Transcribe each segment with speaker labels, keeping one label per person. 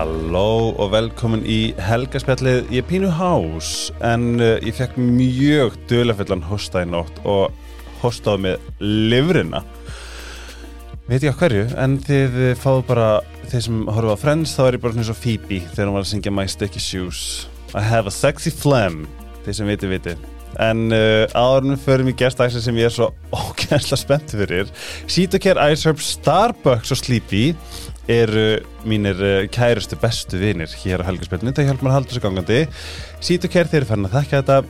Speaker 1: Halló og velkomin í helgaspjallið. Ég pínu hás en uh, ég fekk mjög dölafullan hosta í nótt og hostaði með livrina Veit ég á hverju en þið fáðu bara þeir sem horfa á Friends þá er ég bara svona svo Phoebe þegar hún var að syngja My Sticky Shoes. I have a sexy phlegm þeir sem viti viti en uh, áðurnum förum í gestæksin sem ég er svo ógænsla spennt fyrir Sítokær Iceherb Starbucks og Sleepy eru mínir uh, kærustu bestu vinir hér á helgarspilinu, það hjálp mér að halda þessu gangandi Sítokær þeir eru farin að þekka þetta.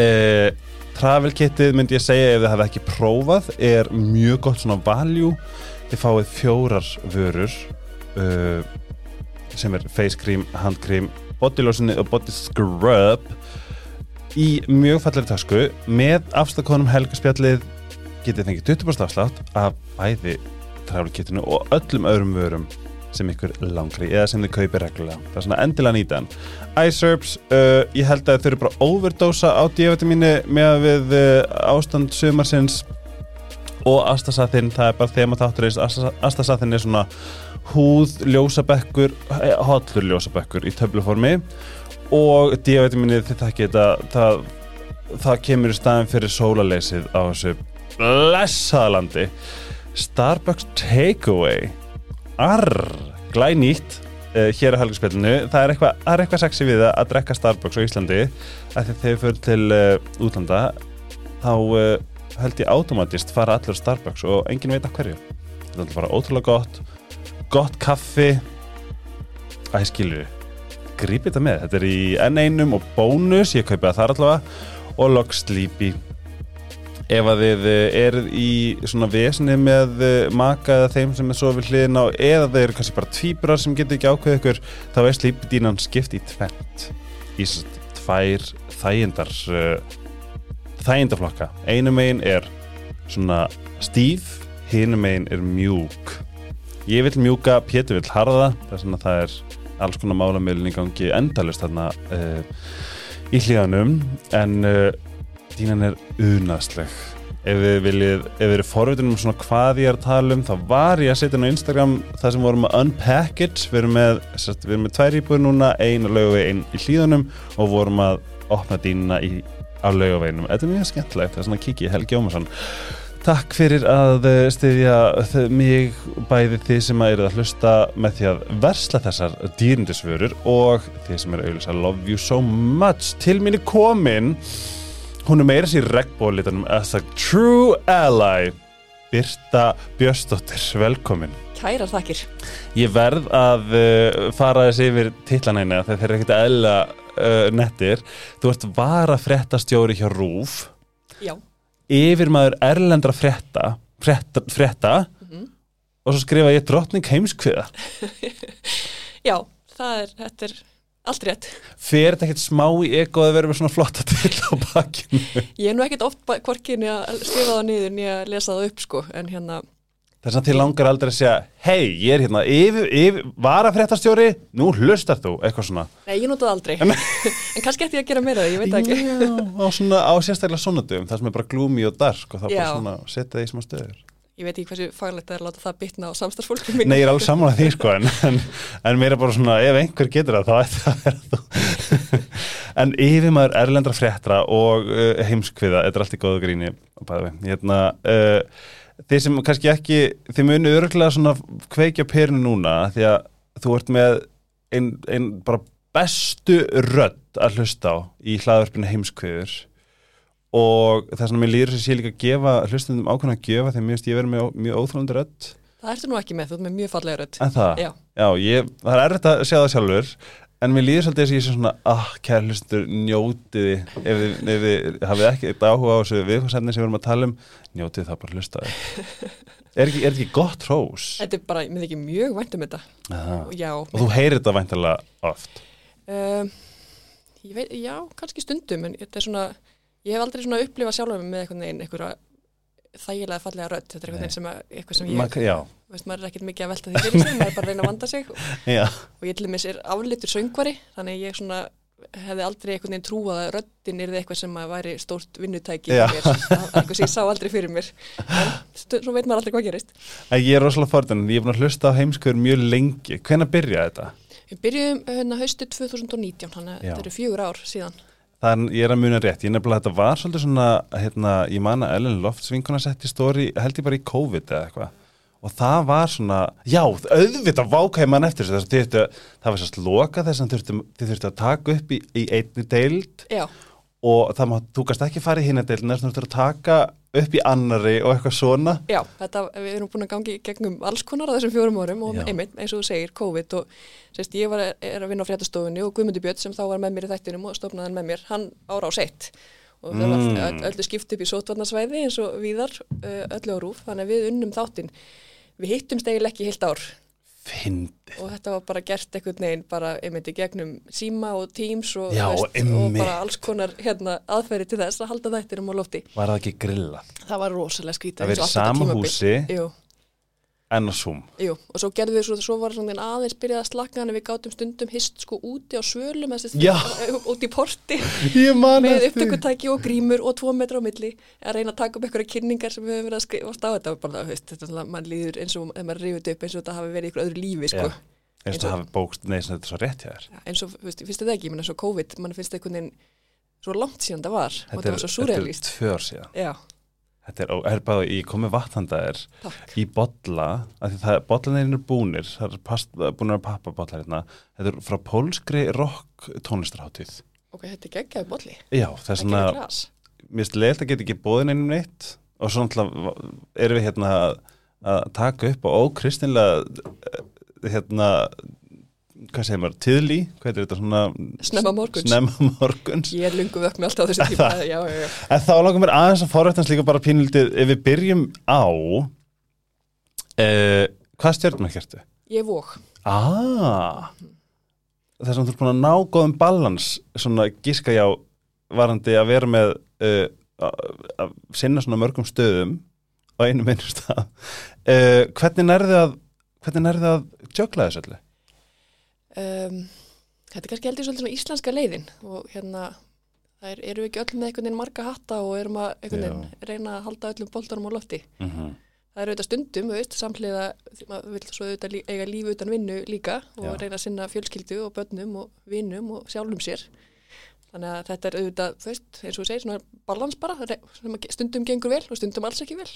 Speaker 1: Uh, Travel kitið myndi ég segja ef þið hafa ekki prófað er mjög gott svona value. Þið fáið fjórar vörur uh, sem er face cream, hand cream body lotion og body scrub í mjög falleri tasku með afstakkonum helgarspjallið getið fengið 20% afslátt af bæði travelkitinu og öllum öðrum vörum sem ykkur langri eða sem þið kaupir reglulega. Það er svona endilega nýtan iSerbs, uh, ég held að þau eru bara overdósa á D-vitamínu með við uh, ástand sumarsins og Astasathinn, það er bara þema þáttur eins Astasathinn er svona húð ljósabekkur, hotlur ljósabekkur í töfluformi og D-vitamínu þið takkir þetta það, það kemur í staðin fyrir sólaleysið á þessu blessaðalandi Starbucks Takeaway. Arr, glænýtt uh, hér á helgarspillinu það er eitthvað eitthva sexy við að drekka Starbucks á Íslandi. Að þegar þið fyrir til uh, útlanda þá uh, held ég automatist fara allir Starbucks og enginn veit að hverju. Þetta er bara ótrúlega gott gott kaffi. Ég skilju grípið þetta með, þetta er í N1 og bónus, ég kaupi það þar allavega. Og log sleepy ef að þið eruð í svona vesni með maka eða þeim sem er svo við hliðin á eða þeir eru kannski bara tvíbrar sem getur ekki ákveð ykkur þá er slípidínan skipt í tvent í svona tvær þægindar uh, þægindaflokka. Einu megin er svona stíf hinu megin er mjúk. Ég vil mjúka, Pétur vil harða er svona það er alls konar málamilin í gangi endalust þarna uh, í hlíðanum en uh, dínan er unaðsleg. Ef við viljið, ef við erum forvitunum svona hvað ég er að tala um, þá var ég að setja inn á Instagram það sem vorum að unpackage. Við erum með, við erum með tvær íbúið núna einu lögavegi, einu í hlýðunum og vorum að opna dínuna í, á lögaveginum, þetta er mjög skemmtilegt það er svona kiki, Helgi Ómarsson. Takk fyrir að stiðja mig bæði þið sem að eru að hlusta með því að versla þessar dýrindisvörur og þið sem eru auðvitað love you so much. Til mín er komin Hún er meira sér regnbólitanum as a true ally. Birta Björstóttir, velkomin.
Speaker 2: Kærar þakkir.
Speaker 1: Ég verð að uh, fara þessi yfir titlanæna þegar þeir eru ekkert eðla uh, nettir. Þú ert vara frettastjóri hjá RÚF
Speaker 2: Já.
Speaker 1: Yfir maður erlendra fretta fretta, fretta mm -hmm. og svo skrifa ég drottning heimskviða.
Speaker 2: Já, það er, þetta er allt rétt.
Speaker 1: Fer þetta ekkert smá í ego að vera með svona flotta til á bakkinu?
Speaker 2: Ég er nú ekkert oft hvorkin að skrifa það niður en ég að lesa það upp sko en hérna
Speaker 1: Þess að þið langar aldrei að segja hei, ég er hérna, yfir, yfir, varafréttastjóri nú hlustar þú, eitthvað svona.
Speaker 2: Nei, ég notaði aldrei, en kannski eftir ég að gera meira það, ég veit ekki.
Speaker 1: Já, á, svona, á sérstaklega svona dögum, það sem er bara glúmi og dark og það er bara svona, setja það í smá stöður
Speaker 2: Ég veit ekki hversu faglegt það er að láta það bitna á samstarfsfólkum mín
Speaker 1: Nei, ég er alveg saman að því sko en, en, en mér er bara svona, ef einhver getur það þá ætti það að vera þú En yfir maður erlendra fréttra og uh, heimskviða, þetta er allt í góðu gríni hérna, uh, þeir sem kannski ekki, þeir munu öruglega svona kveikja perinu núna því að þú ert með einn ein bara bestu rödd að hlusta á í hlaðverfinu heimskviður og það er svona, mér lýður þess að ég líka að gefa hlustundum ákveðin að gefa þegar mér finnst ég verið með mjög óþröndur rödd.
Speaker 2: Það ertu nú ekki með, þú ert með mjög fallega rödd.
Speaker 1: En það?
Speaker 2: Já,
Speaker 1: Já ég, það er erfitt að segja það sjálfur en mér lýður svolítið þess að ég sé svona ah, kæra hlustundur, njótiði ef þið, ef þið hafið ekki eitthvað áhuga á þessu viðfarsefni sem við erum að tala um njótiði það bara hlustaði Er ekki, er ekki gott hrós?
Speaker 2: Þetta er bara, mér þykir mjög vænt um þetta.
Speaker 1: Já, Og þú heyrir þetta væntalega oft?
Speaker 2: Um, veit, já, kannski stundum en þetta er svona ég hef aldrei svona upplifað sjálfur með einhvern veginn einhverja þægilega fallega rödd. Þetta er einhvern veginn sem, að, eitthvað sem ég
Speaker 1: Ma,
Speaker 2: veist, maður er ekkert mikið að velta því fyrir sig maður er bara að reyna að vanda sig. Og, og ég til dæmis er aflitur söngvari þannig ég svona hefði aldrei einhvern veginn trúað að röddin er eitthvað sem að væri stórt vinnutæki eitthvað sem ég sá aldrei fyrir mér. En svo veit maður aldrei hvað gerist.
Speaker 1: Ég er rosalega forðan, ég er búin að hlusta á heimskur mjög lengi. Hvenær byrjaði þetta?
Speaker 2: Við byrjuðum hérna haustu 2019 þannig að þetta eru fjögur ár síðan
Speaker 1: Er, ég er að muna rétt, ég nefnilega þetta var svolítið svona, hérna, ég man að Ellen Lofts vinkona setti stóri, held ég bara í COVID eða eitthvað. Og það var svona, já, auðvitað vákaði mann eftir þess að það var sérst loka þess að þið þurftu að taka upp í, í einni deild.
Speaker 2: Já,
Speaker 1: og það má, þú gast ekki fara í hinna deildina, þess að að taka upp í annari og eitthvað svona.
Speaker 2: já, þetta, við erum búin að gangi gegnum alls konar á þessum fjórum árum og einmitt, eins og þú segir, COVID og sérst, ég var, er að vinna á fréttastofunni og Guðmundur Björn sem þá var með mér í þættinum og stofnaði hann með mér, hann ára á seitt og það var
Speaker 1: Mm.
Speaker 2: öll, öllu skipt upp í sótvarnasvæði eins og víðar uh, öllu á rúf, þannig að við unnum þáttinn við hittumst eiginlega ekki heilt ár
Speaker 1: Fyndi.
Speaker 2: og þetta var bara gert einhvern veginn bara einmitt í gegnum síma og Teams og,
Speaker 1: Já,
Speaker 2: og
Speaker 1: einmitt.
Speaker 2: bara alls konar hérna, aðferði til þess að halda þættinum á lofti
Speaker 1: Var það ekki grillað?
Speaker 2: það var rosalega skrítið
Speaker 1: Það
Speaker 2: eins og
Speaker 1: verið
Speaker 2: allt þetta
Speaker 1: sama húsi
Speaker 2: jú,
Speaker 1: en á Zoom.
Speaker 2: jú, og svo gerðum við svo, svo var svona aðeins byrjað að slaka þannig að við gátum stundum hist sko úti á svölum úti í porti með upptökutæki og grímur og tvo metra á milli að reyna að taka upp einhverja kynningar sem við höfum verið að skrifa á þetta var bara, veist, þetta er svona, mann líður eins og maður rifið upp eins og þetta hafi verið í ykkur öðru lífi sko.
Speaker 1: Já. eins og það hafi bókst, nei, þetta er svo rétt.
Speaker 2: Já, eins og, veist, finnst þetta ekki, ég meina svo COVID, mann finnst einhvern veginn svo langt síðan það var og
Speaker 1: Þetta
Speaker 2: það
Speaker 1: er,
Speaker 2: var svo
Speaker 1: þetta er
Speaker 2: surrealist.
Speaker 1: tvö ár síðan.
Speaker 2: Já,
Speaker 1: Þetta er, er bara, ég kom með vatnandæðir í bolla, af því það, bollanir er búnir, það er past, búnir að pappa bollar hérna, þetta er frá pólskri rock tónlistarháttíð.
Speaker 2: Ok, þetta er geggjaði bolli.
Speaker 1: Já, það er svona, mér finnst leilt að geta ekki bóðin einum neitt og svo náttúrulega erum við hérna að, að taka upp og ókristinlega hérna hvað segir maður, tíðlí, hvað er þetta svona
Speaker 2: Snemma morguns.
Speaker 1: snemma morguns
Speaker 2: Ég lungu vöknu alltaf þessu tíma. já, já, já.
Speaker 1: en þá langar mér aðeins að forrættans líka bara pínlítið ef við byrjum á uh, hvað stjórnum ekki ertu?
Speaker 2: Ég er vók.
Speaker 1: Ah þess að þú er búin að ná góðum balans svona gíska já varandi að vera með uh, að að sinna svona mörgum stöðum á einu minnum stað uh, hvernig nærði að hvernig nærði að tjökla þessu öllu?
Speaker 2: Um, þetta er kannski heldur svolítið svona íslenska leiðin og hérna, það er, eru við ekki öll með einhvern veginn marga hatta og erum að einhvern veginn reyna að halda öllum boltanum á lofti.
Speaker 1: Mm -hmm.
Speaker 2: Það eru auðvitað stundum, veist, samhliða, maður vil svo auðvitað eiga líf utan vinnu líka og
Speaker 1: Já.
Speaker 2: reyna að sinna fjölskyldu og börnum og vinnum og sjálfum sér. Þannig að þetta er auðvitað, þú veist, eins og þú segir, svona balans bara, stundum gengur vel og stundum alls ekki vel.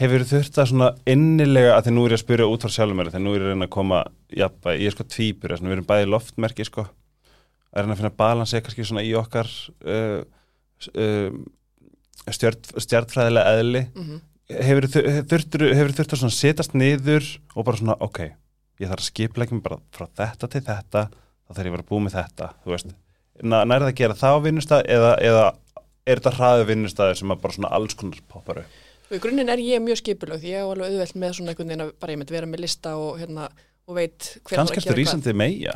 Speaker 1: Hefur að svona innilega að því nú er ég að spyrja út frá sjálfum mér þegar nú er ég að reyna að koma jafnvæg, ég er sko tvíbur við erum bæði loftmerki sko. Að reyna að finna balans eða kannski svona í okkar uh, uh, stjörn, stjörnfræðilega eðli.
Speaker 2: Mm
Speaker 1: þurft hefur þurft að svona setjast niður og bara svona ok, ég þarf að skipleggja mig bara frá þetta til þetta þá þarf ég að vera búið með þetta þú veist, Nærið að gera það á vinnustað eða, eða er þetta hraðu vinnustæði sem bara svona alls konar poppar upp
Speaker 2: Og í grunninn er ég mjög skipulögð, ég hef alveg auðvelt með svona einhvern veginn að bara ég myndi vera með lista og, hérna, og veit hver
Speaker 1: kannski
Speaker 2: þarf að gera hvað.
Speaker 1: rísandi meia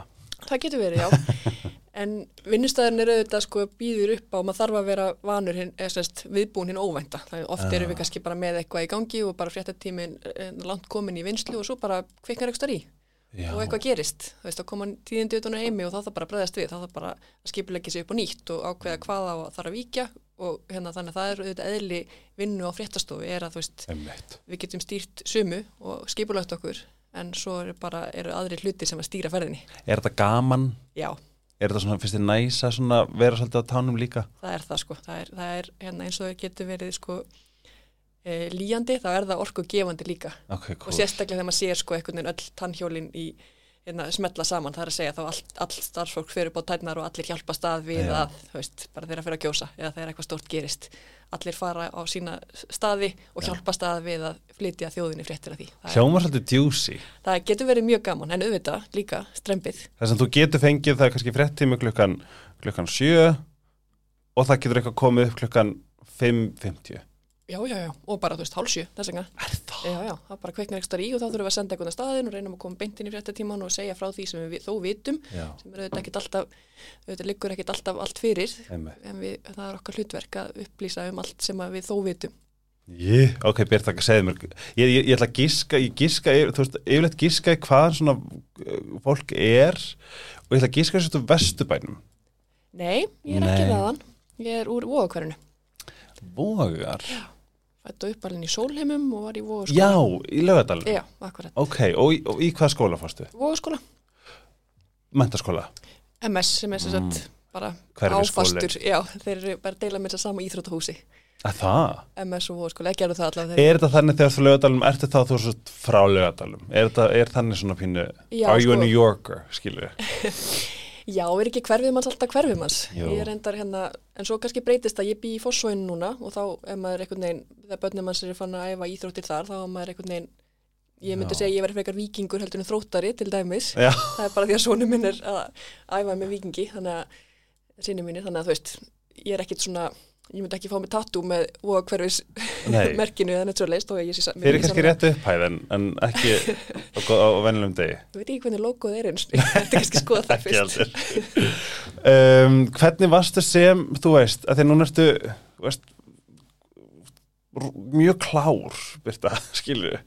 Speaker 2: Það getur verið, já. en vinnustæðin er auðvitað sko býður upp á, maður þarf að vera vanur hinn, sérst viðbúin hinn óvænta. Það er oft
Speaker 1: Ah.
Speaker 2: erum við kannski bara með eitthvað í gangi og bara fréttatímin eh, langt komin í vinslu og svo bara kviknar eitthvað í
Speaker 1: Já.
Speaker 2: og eitthvað gerist. Þú veist, þá koma tíðindi utan á heimi og þá þarf bara bregðast við, þá þarf bara að skipulegja sig upp á nýtt og ákveða hvaða og þarf að víkja og hérna þannig að það er auðvitað eðli vinnu á fréttastofu er að þú veist,
Speaker 1: Einmitt.
Speaker 2: við getum stýrt sumu og skipulagt okkur en svo eru bara, eru aðri hluti sem að stýra ferðinni.
Speaker 1: Er þetta gaman?
Speaker 2: Já,
Speaker 1: Er þetta svona, finnst þið næs að svona vera svolítið á tánum líka?
Speaker 2: það er það sko, það er, það er hérna, eins og það getur verið sko e, líjandi, þá er það orku gefandi líka
Speaker 1: Ok,
Speaker 2: og
Speaker 1: cool.
Speaker 2: sérstaklega þegar maður sér sko einhvern veginn öll tannhjólin í hérna, smetla saman, það er að segja þá all, all starfsfólk fyrir upp á tætnar og allir hjálpa stað við
Speaker 1: Já.
Speaker 2: að, veist, bara þeirra fyrir að kjósa eða þegar eitthvað stórt gerist allir fara á sína staði og hjálpa stað við að flytja þjóðinni fréttir af því það,
Speaker 1: Hljómar svolítið djúsi.
Speaker 2: það getur verið mjög gaman en auðvitað líka strempið
Speaker 1: Þess að þú getur fengið það er kannski fréttími klukkan, klukkan 7 og það getur eitthvað komið upp klukkan 5.50.
Speaker 2: Já, já, já, og bara, þú veist, hálsjö, þess vegna.
Speaker 1: Er það?
Speaker 2: Já, já, það bara kveiknar ekstra í og þá þurfum við að senda eitthvað staðin og reynum að koma beint inn í fréttatíman og segja frá því sem við þó vitum,
Speaker 1: Já,
Speaker 2: sem er auðvitað ekkit alltaf, auðvitað liggur ekkit alltaf allt fyrir,
Speaker 1: einmitt.
Speaker 2: en við, það er okkar hlutverk að upplýsa um allt sem við þó vitum.
Speaker 1: Ég, ok, Björn, það segði mér ég, ég, ég ætla að giska, ég yfir- þú veist, yfirleitt giska í hvaðan svona uh, fólk er og ég ætla að giska þessu vesturbænum
Speaker 2: Nei, ég er ekki
Speaker 1: Nei.
Speaker 2: þaðan. Ég er úr vóðakverinu.
Speaker 1: Vogar
Speaker 2: Fættu uppalinn í sólheimum og var í vóðaskóla.
Speaker 1: Já, í lögadalum
Speaker 2: Já, akkurat.
Speaker 1: Ok, og, í- og í hvað skóla fórstu?
Speaker 2: Vóðaskóla.
Speaker 1: Mentaskóla?
Speaker 2: MS sem er sem
Speaker 1: Mm.
Speaker 2: sagt bara áfastur. Já, þeir eru bara deila með þess að sama íþróttahúsi.
Speaker 1: Að það?
Speaker 2: MS og vóðaskóla, ekki eru það allavega.
Speaker 1: Er þetta þannig þegar þú lögadalum, ertu þá þú frá lögadalum? Er, þetta, er þannig svona pínu,
Speaker 2: Já,
Speaker 1: are you a
Speaker 2: sko.
Speaker 1: New Yorker, skilur?
Speaker 2: Já, er ekki hverfið manns alltaf hverfið manns.
Speaker 1: Jú.
Speaker 2: Ég er endar hérna, en svo kannski breytist að ég bý í Fossvóinu núna og þá er maður einhvern veginn, þegar börnum manns er fann að æfa íþróttir þar, þá er maður einhvern veginn, ég myndi
Speaker 1: Já.
Speaker 2: segja að ég verði frekar vikingur heldur en þróttari til dæmis.
Speaker 1: Já,
Speaker 2: Það er bara því að sonu minn er að æfa með vikingi, þannig að þannig að þú veist, ég er ekkit svona, ég myndi ekki fá mig tattoo með voga hverfis merkinu eða neitt svo og sé
Speaker 1: þeir eru kannski rétt upphæð en, en ekki á, venjulegum degi.
Speaker 2: Ég veit ekki hvernig logoð er eins, ég ætti kannski skoða það fyrst.
Speaker 1: um, hvernig varstu sem, þú veist, að því núna ertu, þú veist, mjög klár, Birta, skilur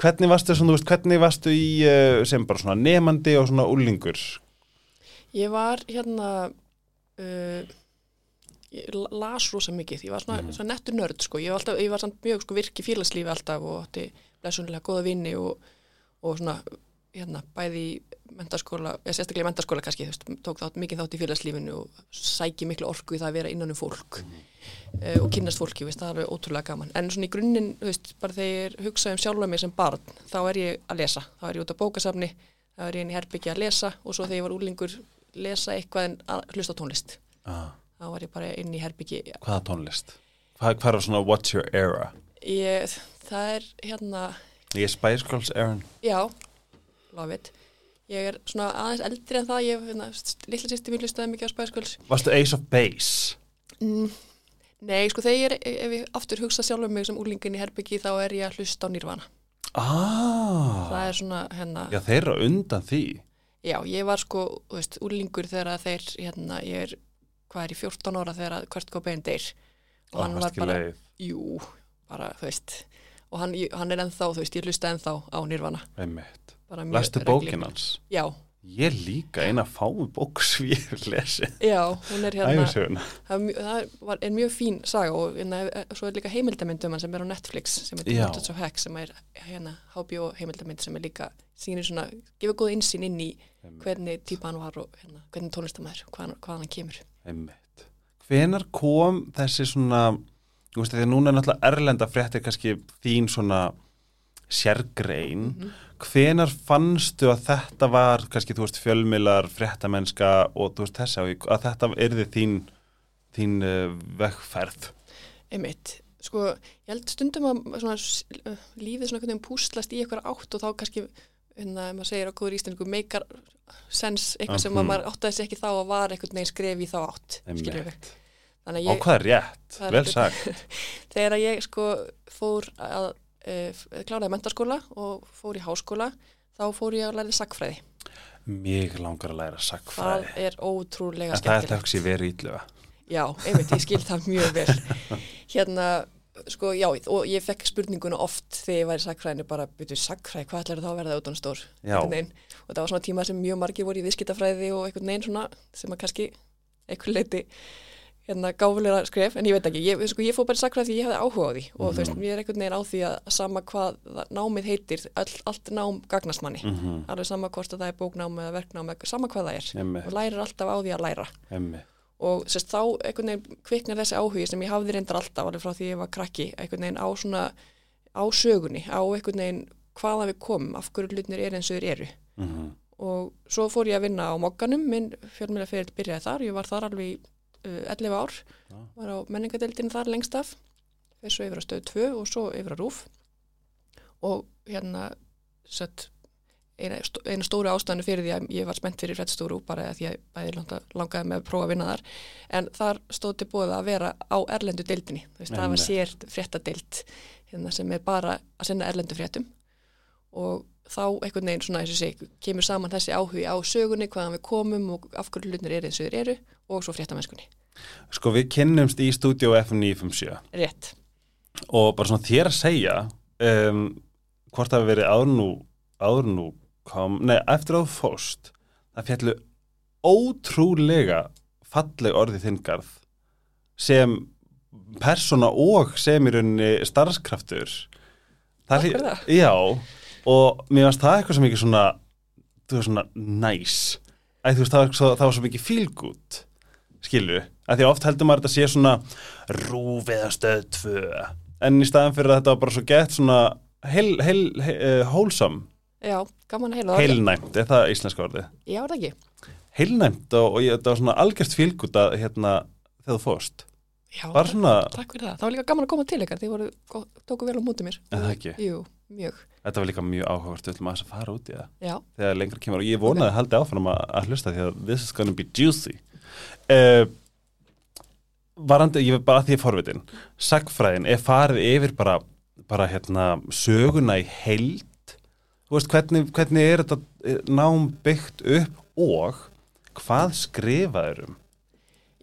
Speaker 1: Hvernig varstu, svona, þú veist, hvernig varstu í uh, sem bara svona nemandi og svona úlingur?
Speaker 2: Ég var hérna uh, las rosa mikið, ég var svona,
Speaker 1: Mhm.
Speaker 2: svona nettur nörd sko, ég var, alltaf, ég var samt mjög sko virki félagslífi alltaf og átti blessunlega góða vinni og, og svona hérna bæði í mentaskóla, eða sérstaklega í mentaskóla kannski, þú veist, tók þátt mikið þátt í félagslífinu og sæki miklu orku í það að vera innan um fólk uh, og kynnast fólki, veist, það er ótrúlega gaman. En svona í grunninn, þú veist, bara þegar ég hugsa um sjálfa mig sem barn, þá er ég að lesa. Þá er ég út á bókasafni, þá er ég inn í herbyggja að lesa og svo þegar ég var úlingur lesa eitthvað en hlusta tónlist.
Speaker 1: Ah,
Speaker 2: þá var ég bara inn í herbyggi
Speaker 1: hvaða tónlist? Hvað, hvað er svona what's your era?
Speaker 2: ég, það er hérna
Speaker 1: Ég er Spice Girls Aaron.
Speaker 2: já, love it ég er svona aðeins eldri en það ég, hérna, litla sýsti mín hlustaði mikið á Spice Girls
Speaker 1: Varstu Ace of Base?
Speaker 2: mm, nei, sko þegar ég, ef ég aftur hugsa sjálf um mig sem úlingin í herbyggi þá er ég að hlusta á Nirvana
Speaker 1: Ah,
Speaker 2: það er svona, hérna,
Speaker 1: já þeir eru undan því.
Speaker 2: já, ég var sko þú veist, úlingur þegar þeir hérna, ég er, hvað er í 14 ára þegar Kurt Cobain deyr og hann var bara, jú bara, þú veist og hann, hann er ennþá, þú veist, ég hlusta ennþá á Nirvana
Speaker 1: Einmitt.
Speaker 2: reglulega.
Speaker 1: bókin hans?
Speaker 2: Já,
Speaker 1: Ég líka eina fáu bók hef lesið.
Speaker 2: já, hún er hérna það, það var, er mjög fín saga og hérna, eh, svo er líka heimildamynd um hann sem er á Netflix sem er. Demons of Heck sem er hérna HBO heimildamynd sem er líka sýnir svona, gefur góð insýn inn í hvernig típa hann var og hérna, hvernig tónlistamæður, hvaðan hann kemur
Speaker 1: Einmitt. Hvenar kom þessi svona, þú veist, því að núna er náttúrulega erlenda fréttir kannski þín svona sérgrein.
Speaker 2: Mhm.
Speaker 1: Hvenar fannstu að þetta var kannski, þú veist, fjölmilar, fréttamennska og þú veist, þessi á, að þetta erði þín, þín uh, vegferð?
Speaker 2: einmitt, sko, ég held stundum að svona, uh, lífið svona einhvern veginn púslast í eitthvað átt og þá kannski hérna, ef maður segir á góður íslensku meikar sens, eitthvað sem að maður áttaði sig ekki þá að var einhvern veginn skref í þá átt þannig að ég
Speaker 1: er rétt?
Speaker 2: Það
Speaker 1: Vel sagt.
Speaker 2: þegar að ég sko fór að e, kláraði mentaskóla og fór í háskóla þá fór ég að læra sakfræði
Speaker 1: Mig langar að læra
Speaker 2: það
Speaker 1: sagfræði.
Speaker 2: er ótrúlega
Speaker 1: En það er
Speaker 2: skemmtilegt
Speaker 1: þetta ekki verið ílluga.
Speaker 2: já, einmitt, ég skil það mjög vel hérna, sko, já og ég fekk spurninguna oft þegar ég var í sakfræðinu bara, byrju, sakfræði, hvað ætlar þá að verða á stór
Speaker 1: Já.
Speaker 2: Og það var svona tíma sem mjög margir voru í viðskiptafræði og einhvern veginn svona sem að kannski einhvern leiti hérna gáfulega skref, en ég veit ekki, ég, sko, ég fór bara sakfræði því ég hefði áhuga á því. Og þú veist,
Speaker 1: Mhm.
Speaker 2: ég er einhvern veginn á því að sama hvað námið heitir, all, allt nám gagnast manni,
Speaker 1: Mm
Speaker 2: alveg sama hvort að það er bóknám eða verknám, sama hvað það er.
Speaker 1: Einmitt,
Speaker 2: og lærir alltaf á því að læra.
Speaker 1: Einmitt.
Speaker 2: og sérst, þá einhvern veginn kviknar þessi áhugi sem ég hafði reyndar alltaf alveg frá því ég var krakki, einhvern veginn á svona á sögunni, á einhvern veginn hvaða við komum, af hverju hlutnir eru eins og þeir eru
Speaker 1: Mm
Speaker 2: og svo fór ég að vinna á mokkanum, minn fjölmjöla fyrir byrjaði þar, ég var þar alveg uh, 11 ár,
Speaker 1: Já.
Speaker 2: var á menningadeildin þar lengst af, þessu yfir á stöð 2 og svo yfir á rúf og hérna sett eina, stó- eina stóru ástæðinu fyrir því að ég var spennt fyrir fréttstúru bara því að bæði langa, langaði með að prófa að vinna þar. En þar stóð til búið að vera á erlendu deildinni, veist, það var sér fréttadeild hérna, sem er bara að sinna erlendu fréttum. Og þá einhvern veginn svona eins og seg kemur saman þessi áhugi á sögunni hvaðan við komum og af hverju hlutnir eru eins og þeir eru og svo fréttamennskunni,
Speaker 1: Sko við kynnumst í stúdíu FM 957
Speaker 2: rétt.
Speaker 1: Og bara svona þér að segja um, hvort það hefur verið áður nú, áður nú kom, nei, eftir þú fóst það fjallu ótrúlega falleg orði þingarð sem persóna og sem í rauninni starfskraftur. Hlý-
Speaker 2: fyrir það.
Speaker 1: Já, og mér varst það eitthvað sem ekki svona þú veist svona næs Æ, þú veist, það var, það var svo mikið fílgút skilju, að því að oft heldur maður að þetta sé svona rúf eða stöð tvö en í staðan fyrir að þetta var bara svo gett svona heil, heil, heil, uh, wholesome
Speaker 2: Já, gaman að heyra það.
Speaker 1: heilnæmt, er það íslenska orðið
Speaker 2: Já, er það ekki.
Speaker 1: heilnæmt og, og þetta var svona algjört fílgút að hérna þegar þú fórst
Speaker 2: Já,
Speaker 1: bara svona,
Speaker 2: takk fyrir það. Það var líka gaman að koma til ykkar. Þið voru, tóku vel á móti mér.
Speaker 1: Er það ekki?
Speaker 2: Jú, mjög.
Speaker 1: Þetta var líka mjög áhugavert við ætlum að þess að fara út í það.
Speaker 2: Já,
Speaker 1: þegar lengra kemur. Og ég vonaði að haldi áfram að, að hlusta því að this is gonna be juicy. Uh, varandi, ég veit bara að því forvitin. Sagfræðin er farið yfir bara, bara hérna söguna í heild. Þú veist hvernig, hvernig er þetta eh, nám byggt upp og hvað skrifaður um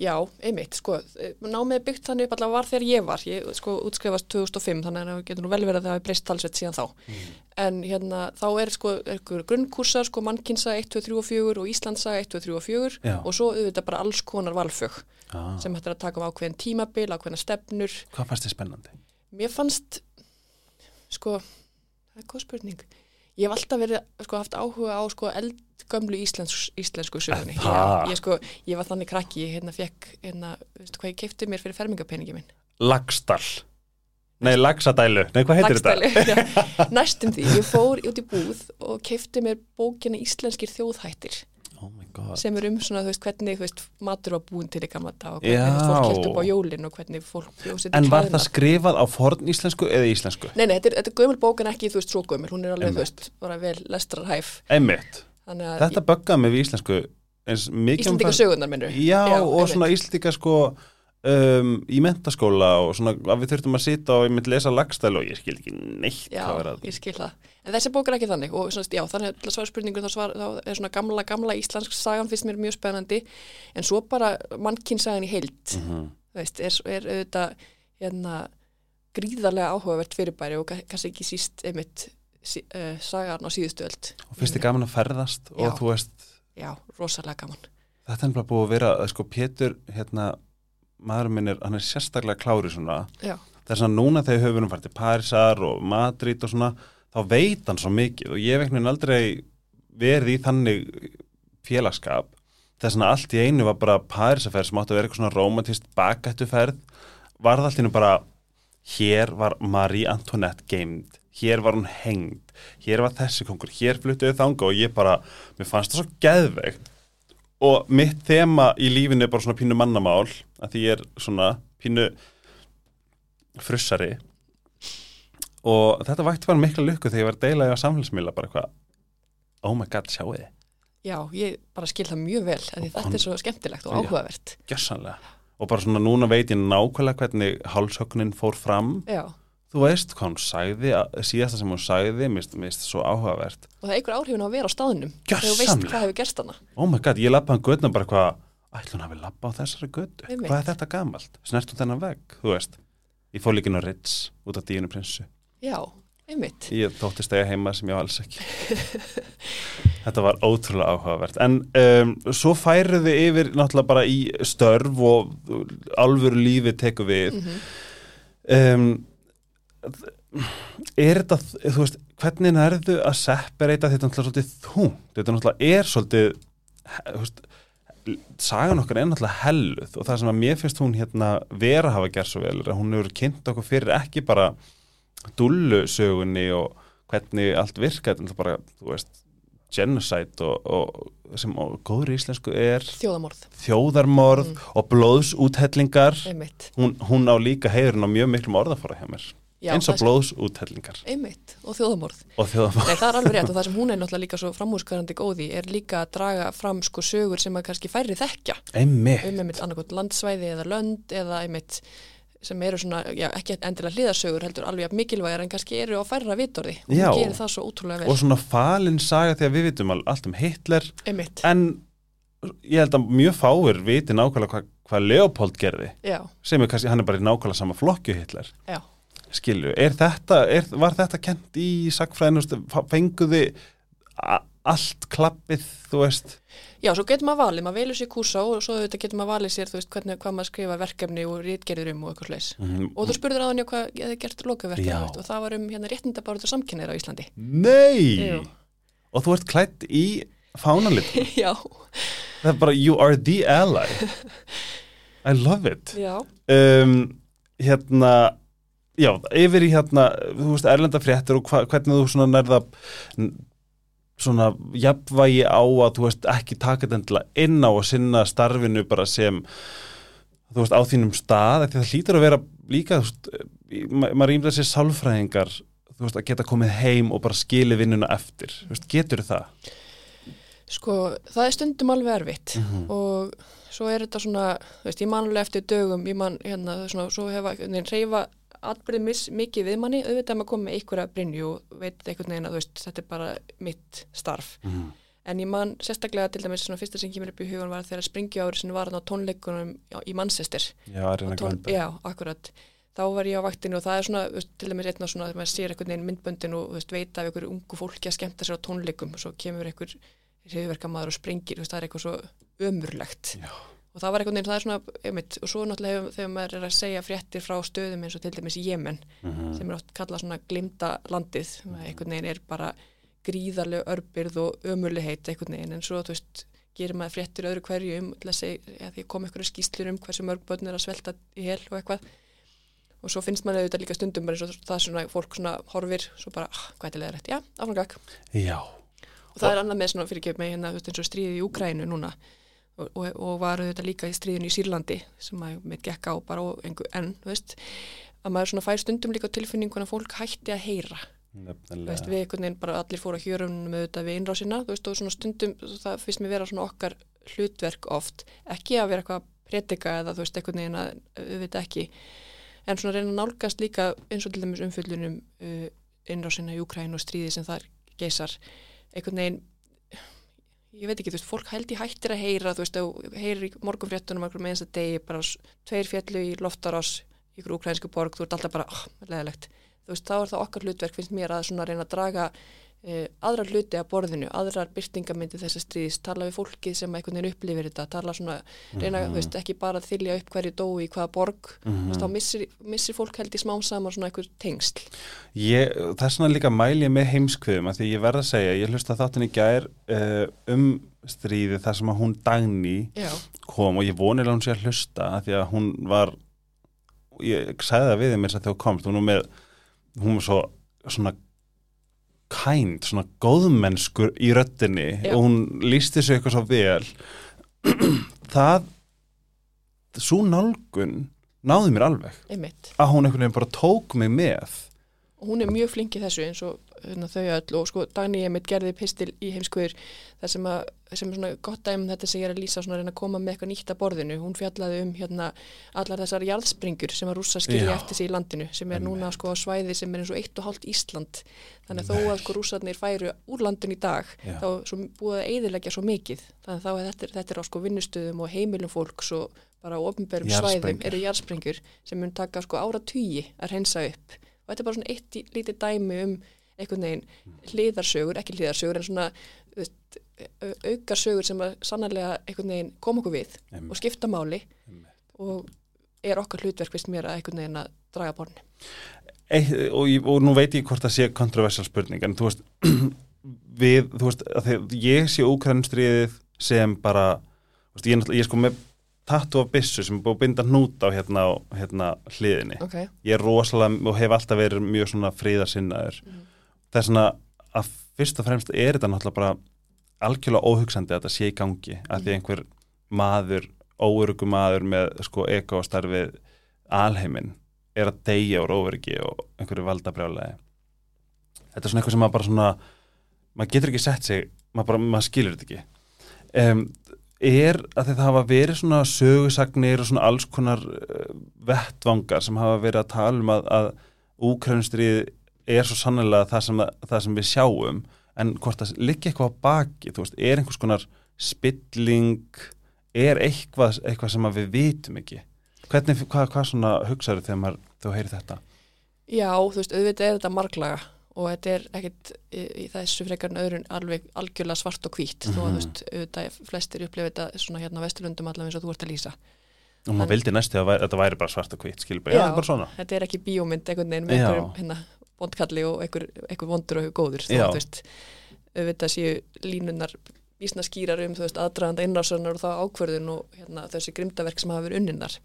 Speaker 2: já, einmitt, sko, eh, námið er byggt þannig upp allavega var þegar ég var, ég sko útskrifast 2005, þannig að það getur nú vel verið að það hafi breyst talsveit síðan þá, en hérna þá er sko, er ykkur grunnkursar, sko mannkinsa 1, 2, 3 og 4 og Íslandsa 1, 2, 3 og 4
Speaker 1: Já.
Speaker 2: og svo auðvitað bara alls konar valfög
Speaker 1: ah,
Speaker 2: sem hættir að taka um ákveðin tímabil, ákveðina stefnur.
Speaker 1: Hvað fannst þið spennandi?
Speaker 2: mér fannst sko, það er góð spurning. Ég hef alltaf verið, sko, haft áhuga á sko, eldgömlu íslensku, íslensku sögunni? Já, ég, sko, ég var þannig krakki, ég hérna fekk hérna, veistu hvað ég keipti mér fyrir fermingapeningi minn
Speaker 1: Lagstall Nei, lagsadælu, nei hvað heitir þetta?
Speaker 2: Laxdælu. Já, næstum því, ég fór út í búð og keipti mér bókina Íslenskir þjóðhættir
Speaker 1: Oh my god
Speaker 2: sem er um svona, þú veist, hvernig þú veist, matur var búin til í gamla dag og
Speaker 1: Já.
Speaker 2: hvernig fólk kæft upp á jólin og hvernig fólk bjóð sér til
Speaker 1: En var það skrifað á forn íslensku eða íslensku?
Speaker 2: Nei, nei, þetta er, þetta er gömul bók en ekki, þú veist, svo gömul, hún er alveg, þú
Speaker 1: Einmitt.
Speaker 2: veist, bara vel lestrarhæf.
Speaker 1: Einmitt Þetta böggaði mig við íslensku um
Speaker 2: Íslendinga
Speaker 1: það-
Speaker 2: sögurnar minnur.
Speaker 1: Já, og
Speaker 2: einmitt.
Speaker 1: svona íslendinga sko um, í mentaskóla og svona að við þurftum að sita og ég myndi lesa lagstæl og ég skil ekki neitt
Speaker 2: Já,
Speaker 1: hvað er að
Speaker 2: ég skil það. En þessi bók er ekki þannig og svona, já, þannig að svara spurningu þá, svar, þá er svona gamla, gamla íslensk sagan finnst mér mjög spennandi en svo bara mannkynsagan í heild,
Speaker 1: Mhm.
Speaker 2: þú veist, er, er auðvitað hérna gríðarlega áhugavert fyrirbæri og ka- kannski ekki síst einmitt sí, uh, sagan á síðustu öld.
Speaker 1: og finnst þið gaman að ferðast og
Speaker 2: Já.
Speaker 1: þú veist,
Speaker 2: Já, rosalega gaman.
Speaker 1: þetta er bara búið að vera að sko Pétur, hérna maður minn er, hann er sérstaklega klári svona
Speaker 2: Já,
Speaker 1: það er svona núna þegar höfum farið til Parísar og Madrid og svona þá veit hann svo mikið og ég veginn aldrei verið í þannig félagskap þess að allt í einu var bara Parísaferð sem átti að vera eitthvað svona romantist bakættuferð var það allt í einu bara hér var Marie Antoinette geimd, hér var hún hengd. Hér var þessi kongur, hér fluttuðu þanga og ég bara, mér fannst það svo geðveikt. Og mitt þema í lífinu er bara svona pínu mannamál að því ég er svona pínu frussari. Og þetta vægt var mikla lukku þegar ég var að deila á samfélagsmiðla bara eitthvað oh my god, sjáu þið,
Speaker 2: já, ég bara skil það mjög vel þetta er svo skemmtilegt og áhugavert.
Speaker 1: gjössanlega og bara svona núna veit ég nákvæmlega hvernig hálsökunin fór fram.
Speaker 2: Já,
Speaker 1: þú veist hvað hún sagði, að- síðasta sem hún sagði mist, mist svo áhugavert.
Speaker 2: Og það er einhver áhrifin að vera á staðnum þegar þú veist hvað hefur gerst hana.
Speaker 1: oh my god, ég lappaði hann götna bara hvað ætlum hún hafi lappað á þessari
Speaker 2: Einmitt.
Speaker 1: hvað er þetta gamalt, snert hún þennan vegg þú veist, ég fór líka inn á Ritz út af díunu prinsu.
Speaker 2: Já, einmitt.
Speaker 1: ég þótti stega heima sem ég alls ekki. Þetta var ótrúlega áhugavert. En um, svo færuðu yfir náttúrulega bara í störf og alvöru lífi teku við. Um, er þetta þú veist, hvernig nærðu að separata þetta náttúrulega svolítið þungt? Þetta náttúrulega er svolítið þú veist, sagan okkar er náttúrulega helluð og það sem að mér finnst hún hérna vera að hafa gert svo vel er að hún hefur kynnt okkur fyrir ekki bara dullusögunni og hvernig allt virka þetta náttúrulega bara, þú veist genocide og, og sem og góður íslensku er
Speaker 2: Þjóðamorð,
Speaker 1: þjóðarmorð og blóðsúthellingar. Hún, hún á líka heiðurinn á mjög miklum orðafóra hjá mér
Speaker 2: Já,
Speaker 1: eins og
Speaker 2: það-
Speaker 1: blóðsúthellingar.
Speaker 2: Einmitt, og þjóðamorð.
Speaker 1: og þjóðarmorð.
Speaker 2: Nei, það er alveg rétt og það sem hún er náttúrulega líka svo framúrskarandi góði er líka að draga fram sko sögur sem að kannski færri þekkja.
Speaker 1: Einmitt,
Speaker 2: um einmitt annarkot landsvæði eða lönd eða einmitt sem eru svona, já, ekki endilega hliðasögur heldur alveg jafn mikilvægar en kannski eru á færra vitorði. Og
Speaker 1: Já.
Speaker 2: gerir það svo ótrúlega vel.
Speaker 1: Og svona falin saga þegar við vitum al- allt um Hitler.
Speaker 2: Einmitt,
Speaker 1: en ég held að mjög fáir viti nákvæmlega hvað hva Leopold gerði.
Speaker 2: Já,
Speaker 1: sem er kannski, hann er bara í nákvæmlega sama flokku Hitler.
Speaker 2: Já
Speaker 1: skilju, er þetta, er, var þetta kent í sagfræðinu, fenguði allt klappið, þú veist
Speaker 2: Já, svo getur maður valið, maður velur sér kúsa og svo getur maður valið sér, þú veist, hvernig, hvað maður skrifa verkefni og rítgerður um og eitthvað slags.
Speaker 1: mm,
Speaker 2: Og þú spurður á hann hvað ég hefði gert lokaverkefni og það var um hérna réttindabárið og samkynneir á Íslandi.
Speaker 1: Nei!
Speaker 2: Jú.
Speaker 1: Og þú ert klætt í fánalit
Speaker 2: Já,
Speaker 1: Það er bara, you are the ally I love it
Speaker 2: já,
Speaker 1: um, Hérna Já, yfir í hérna Þú veist, erlenda fréttir og hva, hvernig þú svona nærða svona jafnvægi á að þú veist ekki taka þetta endilega inn á og sinna starfinu bara sem þú veist á þínum stað, því það hlýtur að vera líka, þú veist, maður rýmda sér sálfræðingar, þú veist, að geta komið heim og bara skili vinnuna eftir þú veist, getur það?
Speaker 2: sko, það er stundum alveg erfitt
Speaker 1: Mhm.
Speaker 2: og svo er þetta svona, þú veist, ég man alveg eftir dögum, ég man hérna, svona, svo hefa, nein, reyfa atbyrðið mis, mikið við manni, auðvitað maður komið með einhverja brinju og veit einhvern veginn að veist, þetta er bara mitt starf.
Speaker 1: Mm.
Speaker 2: En ég man sérstaklega til dæmis svona fyrsta sem kemur upp í hugan var þegar springju árið sem var á tónleikunum á- í Manchester.
Speaker 1: Já,
Speaker 2: tón, já, akkurat. Þá var ég á vaktinu og það er svona, veist, til dæmis einna svona, þegar maður sér einhvern veginn myndböndin og veist, veit af einhverju ungu fólki að skemmta sér á tónleikum og svo kemur einhver hriðverkamaður og springir, það er eitthvað svo ömurlegt.
Speaker 1: Já.
Speaker 2: Og það var einhvern veginn, það er svona, einmitt, og svo náttúrulega þegar maður er að segja fréttir frá stöðum eins og til dæmis Jemen,
Speaker 1: Mhm.
Speaker 2: sem er oft kallað svona glimta landið, sem einhvern veginn er bara gríðarlega örbyrð og ömurligheit einhvern veginn, en svo, þú veist, gerir maður fréttir öðru hverju um, til að segja, að því kom einhverju skýslur um hversu mörg börn er að svelta í hel og eitthvað, og svo finnst maður auðvitað líka stundum bara eins og það svona, fólk svona horfir, svo bara, ah, hvað er leðrætt, já, Og það er annað með svona fyrirgjöf með hérna, þú veist, eins og stríðið í Úkrænu núna og, og, og var auðvitað líka í stríðinu í Sýrlandi sem að mitt gekk á bara og engu enn, veist, að maður svona fær stundum líka á tilfinninguna að fólk hætti að heyra. Veist, við einhvern veginn bara allir fóru að hjörunum auðvitað við innrásina, veist, og svona stundum það finnst mér vera svona okkar hlutverk oft, ekki að vera eitthvað predika eða þú veist, einhvern veginn að auðvitað ekki, en svona reyna nálgast líka eins og til dæmis umfyllunum uh, innrásina í Úkræn og stríði sem þar geisar, einhvern veginn ég veit ekki, þú veist, fólk held í hættir að heyra, þú veist, og heyrir í morgunfréttunum eins að degi, bara tveir fjallu í loftarás ykkur úkrænsku borg, þú ert alltaf bara, oh, leðilegt. Þú veist, þá er það okkar hlutverk, finnst mér að svona reyna að draga aðrar hluti að borðinu, aðrar byrtingamyndi þess að stríðis, tala við fólkið sem einhvern veginn upplifir þetta, tala svona reyna, þú veist, ekki bara að þylja upp hverju dói í hvaða borg, þú veist, þá missir, missir fólk held í smám saman svona einhver tengsl.
Speaker 1: Ég, það er svona líka mæli ég með heimskviðum að því ég verð að segja, ég hlusta þáttin í gær uh, um stríði þar sem að hún Dagný
Speaker 2: Já,
Speaker 1: kom og ég vonir að hún sé að hlusta að því að hún var ég sagði það við þeim eins að þegar þú komst hún var með, hún var svo svona kænd, svona góðmennskur í röttinni
Speaker 2: Já.
Speaker 1: og hún lísti sig eitthvað svo vel. Það svo nálgun náði mér alveg.
Speaker 2: Einmitt.
Speaker 1: Að hún einhvern veginn bara tók mig með
Speaker 2: og hún er mjög flink í þessu eins og hérna, þau öll. Og sko Dagný Emmitt gerði pistil í heimskvöður þar sem, að, sem er svona gott dæmi um þetta sem ég er að lýsa svona að reyna að koma með eitthvað nýtt að borðinu. Hún fjallaði um hérna allar þessar jarðspringur sem að rússa skilja eftir sig í landinu sem er núna sko á svæði sem er eins og eitt og hálft Ísland. Þannig að þó að sko rússarnir færu úr landinu í dag
Speaker 1: Já.
Speaker 2: þá svo búið að eyðileggja svo mikið. Þannig að þetta, er- þetta er á sko vinnustöðum og heimilum fólks og bara á ofnbærum svæðum eru jarðsprengjur sem mun taka sko ára tugi að hreinsa upp og þetta er bara svona eitt lítið dæmi um einhvern veginn hliðarsögur, ekki hliðarsögur en svona þú veist, au- aukasögur sem að sannarlega einhvern veginn koma okkur við
Speaker 1: Einmitt.
Speaker 2: og skipta máli
Speaker 1: Einmitt.
Speaker 2: og er okkar hlutverk vist mér að einhvern veginn að draga borni.
Speaker 1: Og, og nú veit ég hvort það sé kontroversial spurning en þú veist við, þú veist, ég sé úkrænstriðið sem bara veist, ég, ég sko með tattu af byssu sem er búið að binda hnút á hérna, á, hérna hliðinni.
Speaker 2: Ok,
Speaker 1: ég er rosalega og hef alltaf verið mjög svona fríðarsinnaður
Speaker 2: Mhm.
Speaker 1: það er svona að fyrst og fremst er þetta náttúrulega bara algjörlega óhugsandi að þetta sé í gangi að því einhver maður, óörugu maður með sko ekostarfið alheiminn er að deyja úr óöryggi og einhverju valdabrjálega þetta er svona eitthvað sem maður bara svona maður getur ekki sett sig maður, bara, maður skilur þetta ekki. Um, er að þetta hafa verið svona sögusagnir og svona alls konar uh, vettvangar sem hafa verið að tala um að, að úkrænustrið er svo sannlega það sem, það sem við sjáum en hvort það liggi eitthvað á baki þú veist, er einhvers konar spilling er eitthvað, eitthvað sem við vitum ekki? Hvernig, hvað, hvað svona hugsaður þegar maður, þú heyrir þetta?
Speaker 2: Já, þú veist, auðvitað er þetta marglaga og þetta er ekkit í, í þessu frekar en öðrun alveg algjörlega svart og hvít þó að þú
Speaker 1: Mhm.
Speaker 2: veist, auðvitað flestir upplifa þetta svona hérna á Vesturlundum allavega eins og þú ert að lýsa.
Speaker 1: Og maður vildi næstu að þetta væri bara svart og hvít skilur bara, já,
Speaker 2: Já.
Speaker 1: bara svona.
Speaker 2: þetta er ekki bíómynd einhvern veginn með einhverjum hérna, bondkalli og einhver, einhver vondur og góður. Þú veist, auðvitað séu línunar vísna skýrar um þú veist aðdraganda innrásunar og það ákvörðun og hérna, þessi grimdaverk sem hafa verið unninnar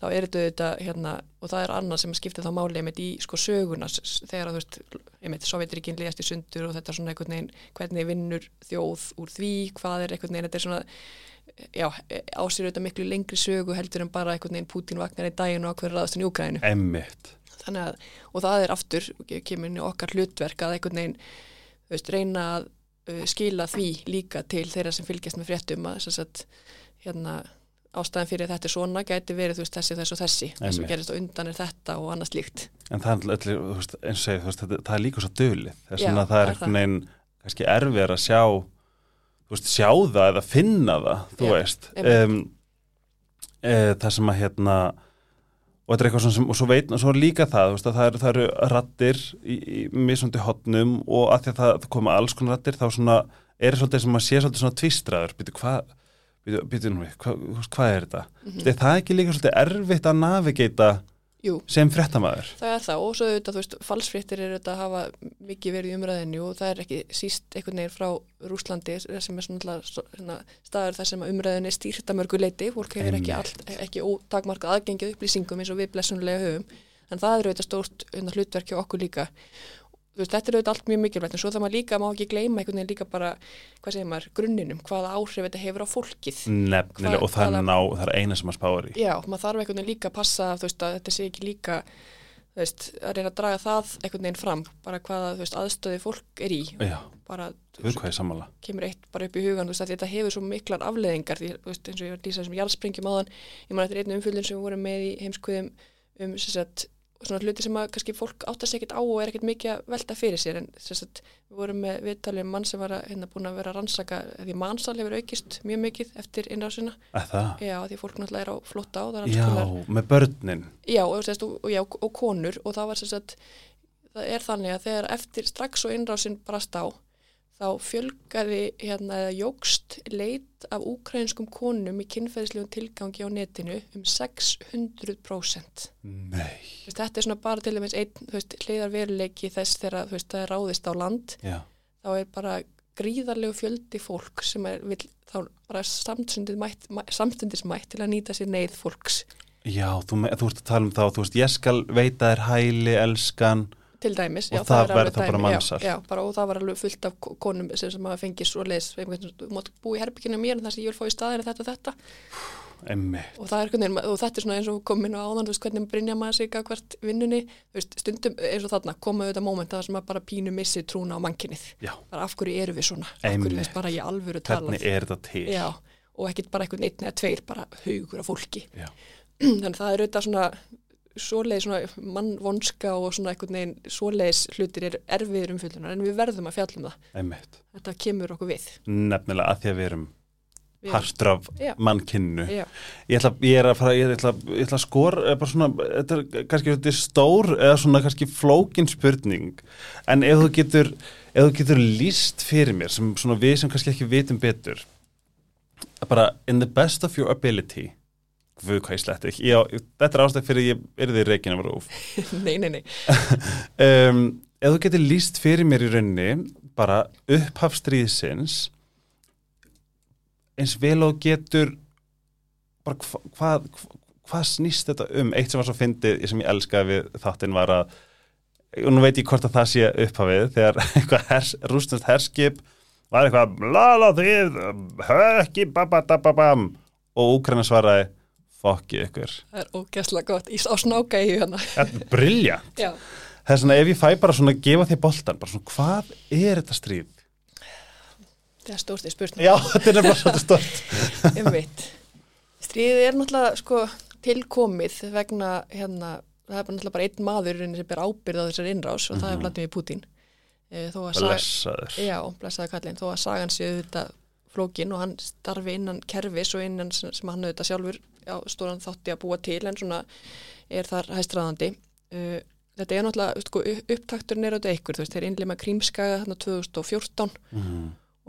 Speaker 2: þá er þetta auðvitað hérna, og það er annað sem skiptir þá máli einmitt í sko söguna s- þegar þú veist, einmitt Sovjetiríkin liðast í sundur og þetta er svona einhvern veginn hvernig vinnur þjóð úr því, hvað er einhvern veginn, þetta er svona já, ásýr auðvitað miklu lengri sögu heldur en bara einhvern veginn Putin vagnar í daginn og ákveður raðast í að, og það er aftur kemur inn í okkar hlutverk að einhvern veginn veist, reyna að skila því líka til þeirra sem fylgjast með fréttum að þess að hérna, ástæðan fyrir að þetta er svona gæti verið veist, þessi, þessi og þessi. Það sem
Speaker 1: Einmitt.
Speaker 2: gerist á undan er þetta og annað slíkt.
Speaker 1: En það er, þú veist, og þú veist, þetta, það er líka svo dölið þess vegna það er
Speaker 2: það er
Speaker 1: einhvern veginn kannski erfið að sjá sjá það eða finna það þú
Speaker 2: Já,
Speaker 1: veist. um, e, það sem að hérna og þetta er eitthvað sem, og svo veit, og svo er líka það, veist, að það eru, það eru rattir í, í mismundi hotnum og að því að það, koma alls konar rattir þá svona, er svolítið sem að sé svolítið svona tvistraður, býtu hvað býtu, nú við, hvað, hvað er þetta?
Speaker 2: Mm
Speaker 1: er það ekki líka svolítið erfitt að navigata
Speaker 2: Jú,
Speaker 1: sem fréttamaður?
Speaker 2: Það er það og svo auðvitað, þú veist, falsfréttir er auðvitað að hafa mikið verið í umræðinu og það er ekki síst einhvern veginn frá Rúslandi sem er svona, svona staður þar sem er stýrt að mörgu leiti, fólk hefur ekki, ekki ótakmarkað aðgengið upplýsingum eins og við blessunlega höfum. En það er auðvitað stórt hérna, hlutverk hjá okkur líka veist, þetta er auðvitað allt mjög mikilvægt en svo það maður líka má ekki gleyma einhvern veginn líka bara, hvað segir maður, grunninum, hvaða áhrif þetta hefur á fólkið.
Speaker 1: nefnilega og það
Speaker 2: hvaða-
Speaker 1: ná, það er eina sem að spáður í.
Speaker 2: Já, maður þarf einhvern veginn líka að passa veist, að þetta sé ekki líka veist, að reyna að draga það einhvern veginn fram bara hvaða aðstöði fólk er í.
Speaker 1: Já,
Speaker 2: bara kemur eitt bara upp í hugan þetta hefur svo miklar afleðingar því eins og ég var að lýsa þessum jarðsprengjum áðan ég man eftir einu umfjöldin sem við vorum með í heimskuðum um sagt, svona hluti sem að kannski fólk áttast ekkert á og er ekkert mikið að velta fyrir sér. En sagt, við vorum með viðtalið um mann sem var að, hérna, búin að vera að rannsaka því mannsal hefur aukist mjög mikið eftir innrásina. Já, því fólk náttúrulega er á flótta á,
Speaker 1: já,
Speaker 2: konar
Speaker 1: með börnin.
Speaker 2: Já, og, sérst, og, og, já, og konur. Og það var sagt, það er þannig að þegar eftir strax og innrásin brast á þá fjölgaði hérna eða jógst leit af úkrænskum konum í kynferðislegum tilgangi á netinu um 600%.
Speaker 1: Nei,
Speaker 2: Veist, þetta er svona bara til dæmis einn þú veist, hliðar veruleiki þess þegar veist, það er ráðist á land.
Speaker 1: Já,
Speaker 2: þá er bara gríðarlegu fjöldi fólk sem er vill, þá bara samstundis mætt, mæ- samstundis mætt til að nýta sér neyð fólks.
Speaker 1: Já, þú, þú ert að tala um þá þú veist, ég skal veita þér hæli elskan,
Speaker 2: til dæmis.
Speaker 1: Og
Speaker 2: já,
Speaker 1: það
Speaker 2: alveg
Speaker 1: verður þá bara
Speaker 2: dæmi,
Speaker 1: mansal.
Speaker 2: Já, já, bara og það var alveg fullt af ko- konum sem, sem hafa fengið svo leis, þú mátt búa í herbygginu mér en það sem ég vil fá í staðinu þetta og þetta. Og það er og þetta er svona eins og komin á áðan, þú veist, hvernig brinja maður sig að hvert vinnunni, veist, stundum eins og þarna koma auðvitað mómenta þar sem maður bara pínu missi trúna á mannkinnið, af hverju eru við svona? Af hverju, veist, bara í alvöru talað.
Speaker 1: Hvernig er þetta til?
Speaker 2: Já, og ekkit bara einhvern einn eða tveir, bara haugur af fólki. Þannig það er auðvitað svona svoleiðis svona mannvonska og svona einhvern veginn svoleiðis hlutir er erfiður umfyllunar en við verðum að fjalla um það.
Speaker 1: Emmitt,
Speaker 2: þetta kemur okkur við,
Speaker 1: nefnilega að því að við erum partur af
Speaker 2: Já.
Speaker 1: mannkinnu ég ætla, ég er að fara, ég ætla, ég ætla að skor eða bara svona, þetta er kannski stór eða svona kannski flókin spurning en ef þú getur ef þú getur líst fyrir mér sem svona við sem kannski ekki vitum betur bara in the best of your ability Guð hvað ég sletti ekki, Já, þetta er ástæð fyrir að ég er því reikin af rúf
Speaker 2: nei, nei, nei.
Speaker 1: Um, ef þú getur líst fyrir mér í rauninni bara upphafstríðsins eins vel og getur bara hva, hvað hvað snýst þetta um? Eitt sem var svo fyndið sem ég elskaði við þáttinn var að og nú veit ég hvort að það sé upphafið þegar eitthvað hers, rústnast herskip var eitthvað lala þið hökki babadababam og Úkraina svaraði fokki ykkur.
Speaker 2: Það er ógæslega gott, í á snáka í hana
Speaker 1: Þetta er brilja
Speaker 2: Já,
Speaker 1: Það er svona ef ég fæ bara svona að gefa þér boltan bara svona hvað er þetta stríð?
Speaker 2: það er stórtið spurning
Speaker 1: Já, þetta er nefnilega svolítið stort
Speaker 2: Einmitt. Stríðið er náttúrulega sko tilkomið vegna hérna, það er bara náttúrulega bara einn maður sem ber ábyrð á þessar innrás og það er
Speaker 1: Mhm.
Speaker 2: Vladimir Putin. E, þó að saga,
Speaker 1: Blessaður
Speaker 2: já, blessaði kallinn, þó að sagan sé auðvitað flókin og hann starfi innan kerfis og innan sem, hann auðvitað sjálfur já, stóran þátti að búa til en svona er þar hæstraðandi. Uh, þetta er náttúrulega, sko, upptakturinn er auðvitað ykkur, þú veist, þeir innlima krímskaga þarna 2014
Speaker 1: mm.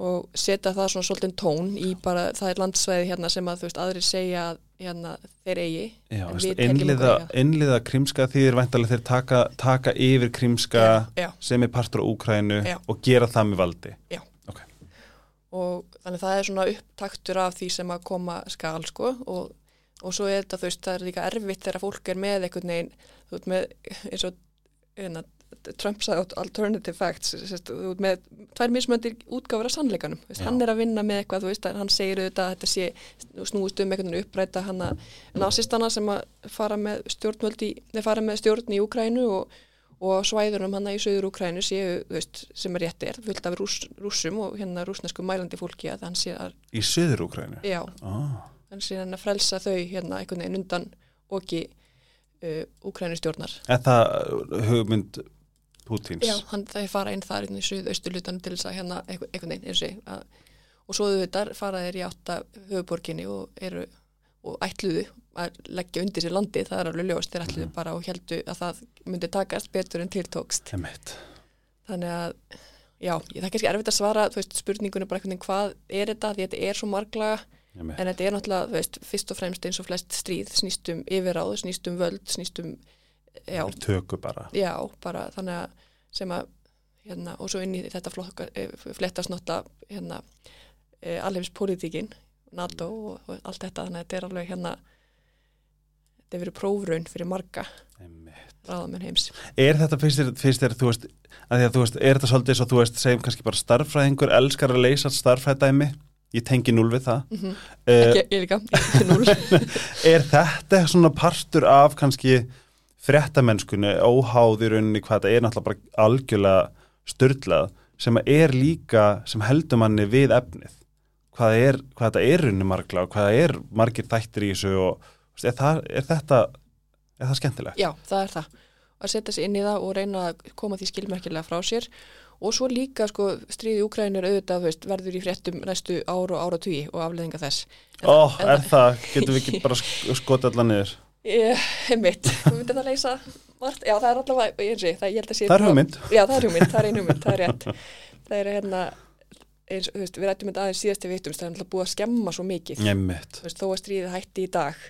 Speaker 2: og setja það svona svolítið tón í bara, það er landsvæði hérna sem að þú veist, aðrir segja að hérna, þeir eigi
Speaker 1: Já, veist, innliða, innliða krímska þýðir væntalega þeir taka, taka yfir krímska
Speaker 2: já,
Speaker 1: sem er partur á Úkrænu
Speaker 2: Já.
Speaker 1: og gera það með valdi
Speaker 2: og þannig það er svona upptaktur af því sem að koma skal sko. Og, og svo er þetta þú veist það er líka erfitt þegar fólk er með einhvern veginn þú veist með eins og einna, Trump sagði alternative facts sérst, þú veist með tvær mismöndir útgáfur af sannleikanum, veist, hann er að vinna með eitthvað þú veist að hann segir auðvitað að þetta sé snúist um einhvern veginn uppræta hann að nazistana sem að fara með stjórn í Úkrænu og og svæðunum hann í söður Úkrænu séu, þú veist, sem er rétt er, fullt af rúss, rússum og hérna rússnesku mælandi fólki að hann sé að,
Speaker 1: í söður Úkrænu
Speaker 2: já,
Speaker 1: ah.
Speaker 2: hann sé hann að frelsa þau hérna einhvern veginn undan oki uh, Úkrænu stjórnar.
Speaker 1: Er það uh, hugmynd Pútins?
Speaker 2: Já, hann það er fara inn þar inn í söðausturlutanum til þess að hérna einhver- einhvern veginn, og ég, að, og svo auðvitað fara þeir í átta höfuborginni og eru og ætluðu að leggja undir sér landi, það er alveg ljóst, þeir ætluðu bara og heldu að það myndi takast betur en tiltókst. Þannig að, já, það er kannski erfitt að svara, þú veist, spurningunum bara veginn hvað er þetta, því þetta er svo
Speaker 1: Emmett.
Speaker 2: en þetta er náttúrulega, þú veist, fyrst og fremst eins og flest stríð, snýst um yfirráð, snýst um völd, snýst um, já,
Speaker 1: Töku bara.
Speaker 2: já, bara þannig að sem að, hérna, og svo inn í þetta flokka, eh, flettast náttúrulega, hérna, eh, alheimspolítikin, NATO og allt þetta, þannig að þetta er alveg hérna, þetta er verið prófraun fyrir marga ráðamenn heims.
Speaker 1: Er þetta fyrst þér, þú veist, að því að þú veist, er þetta svolítið svo, þú veist, segjum kannski bara starffræðingur, elskar að leysa starffræðdæmi, ég tengi núl við það.
Speaker 2: Mm
Speaker 1: Uh,
Speaker 2: Ekki, ég líka, núl.
Speaker 1: er þetta svona partur af kannski fréttamennskunni, óháð í rauninni hvað þetta er náttúrulega bara algjörlega styrlað, sem er líka, sem heldur manni við efnið. Hvað, er, hvað þetta er rauninni margla og hvað er margir þættir í þessu og er, það, er þetta, er það skemmtilegt?
Speaker 2: Já, það er það. Að setja sig inn í það og reyna að koma því skilmerkilega frá sér og svo líka sko stríði Úkrænir auðvitað veist, verður í fréttum næstu ár og ára tugi og afleðinga þess. En
Speaker 1: Ó,
Speaker 2: en
Speaker 1: er það, getum við ekki bara sk- skotið allar niður?
Speaker 2: Heimitt, þú myndir það leysa margt, já það er allavega, ég, sé, það, ég held að sé
Speaker 1: Það er hugmynd.
Speaker 2: Já, það er hugmynd, það er ein hugmynd, það er rétt Það er hérna, eins, veist, við rættum þetta aðeins síðast við vittumst, það er náttúrulega búið að skemma svo mikið veist, þó að stríðið hætti í dag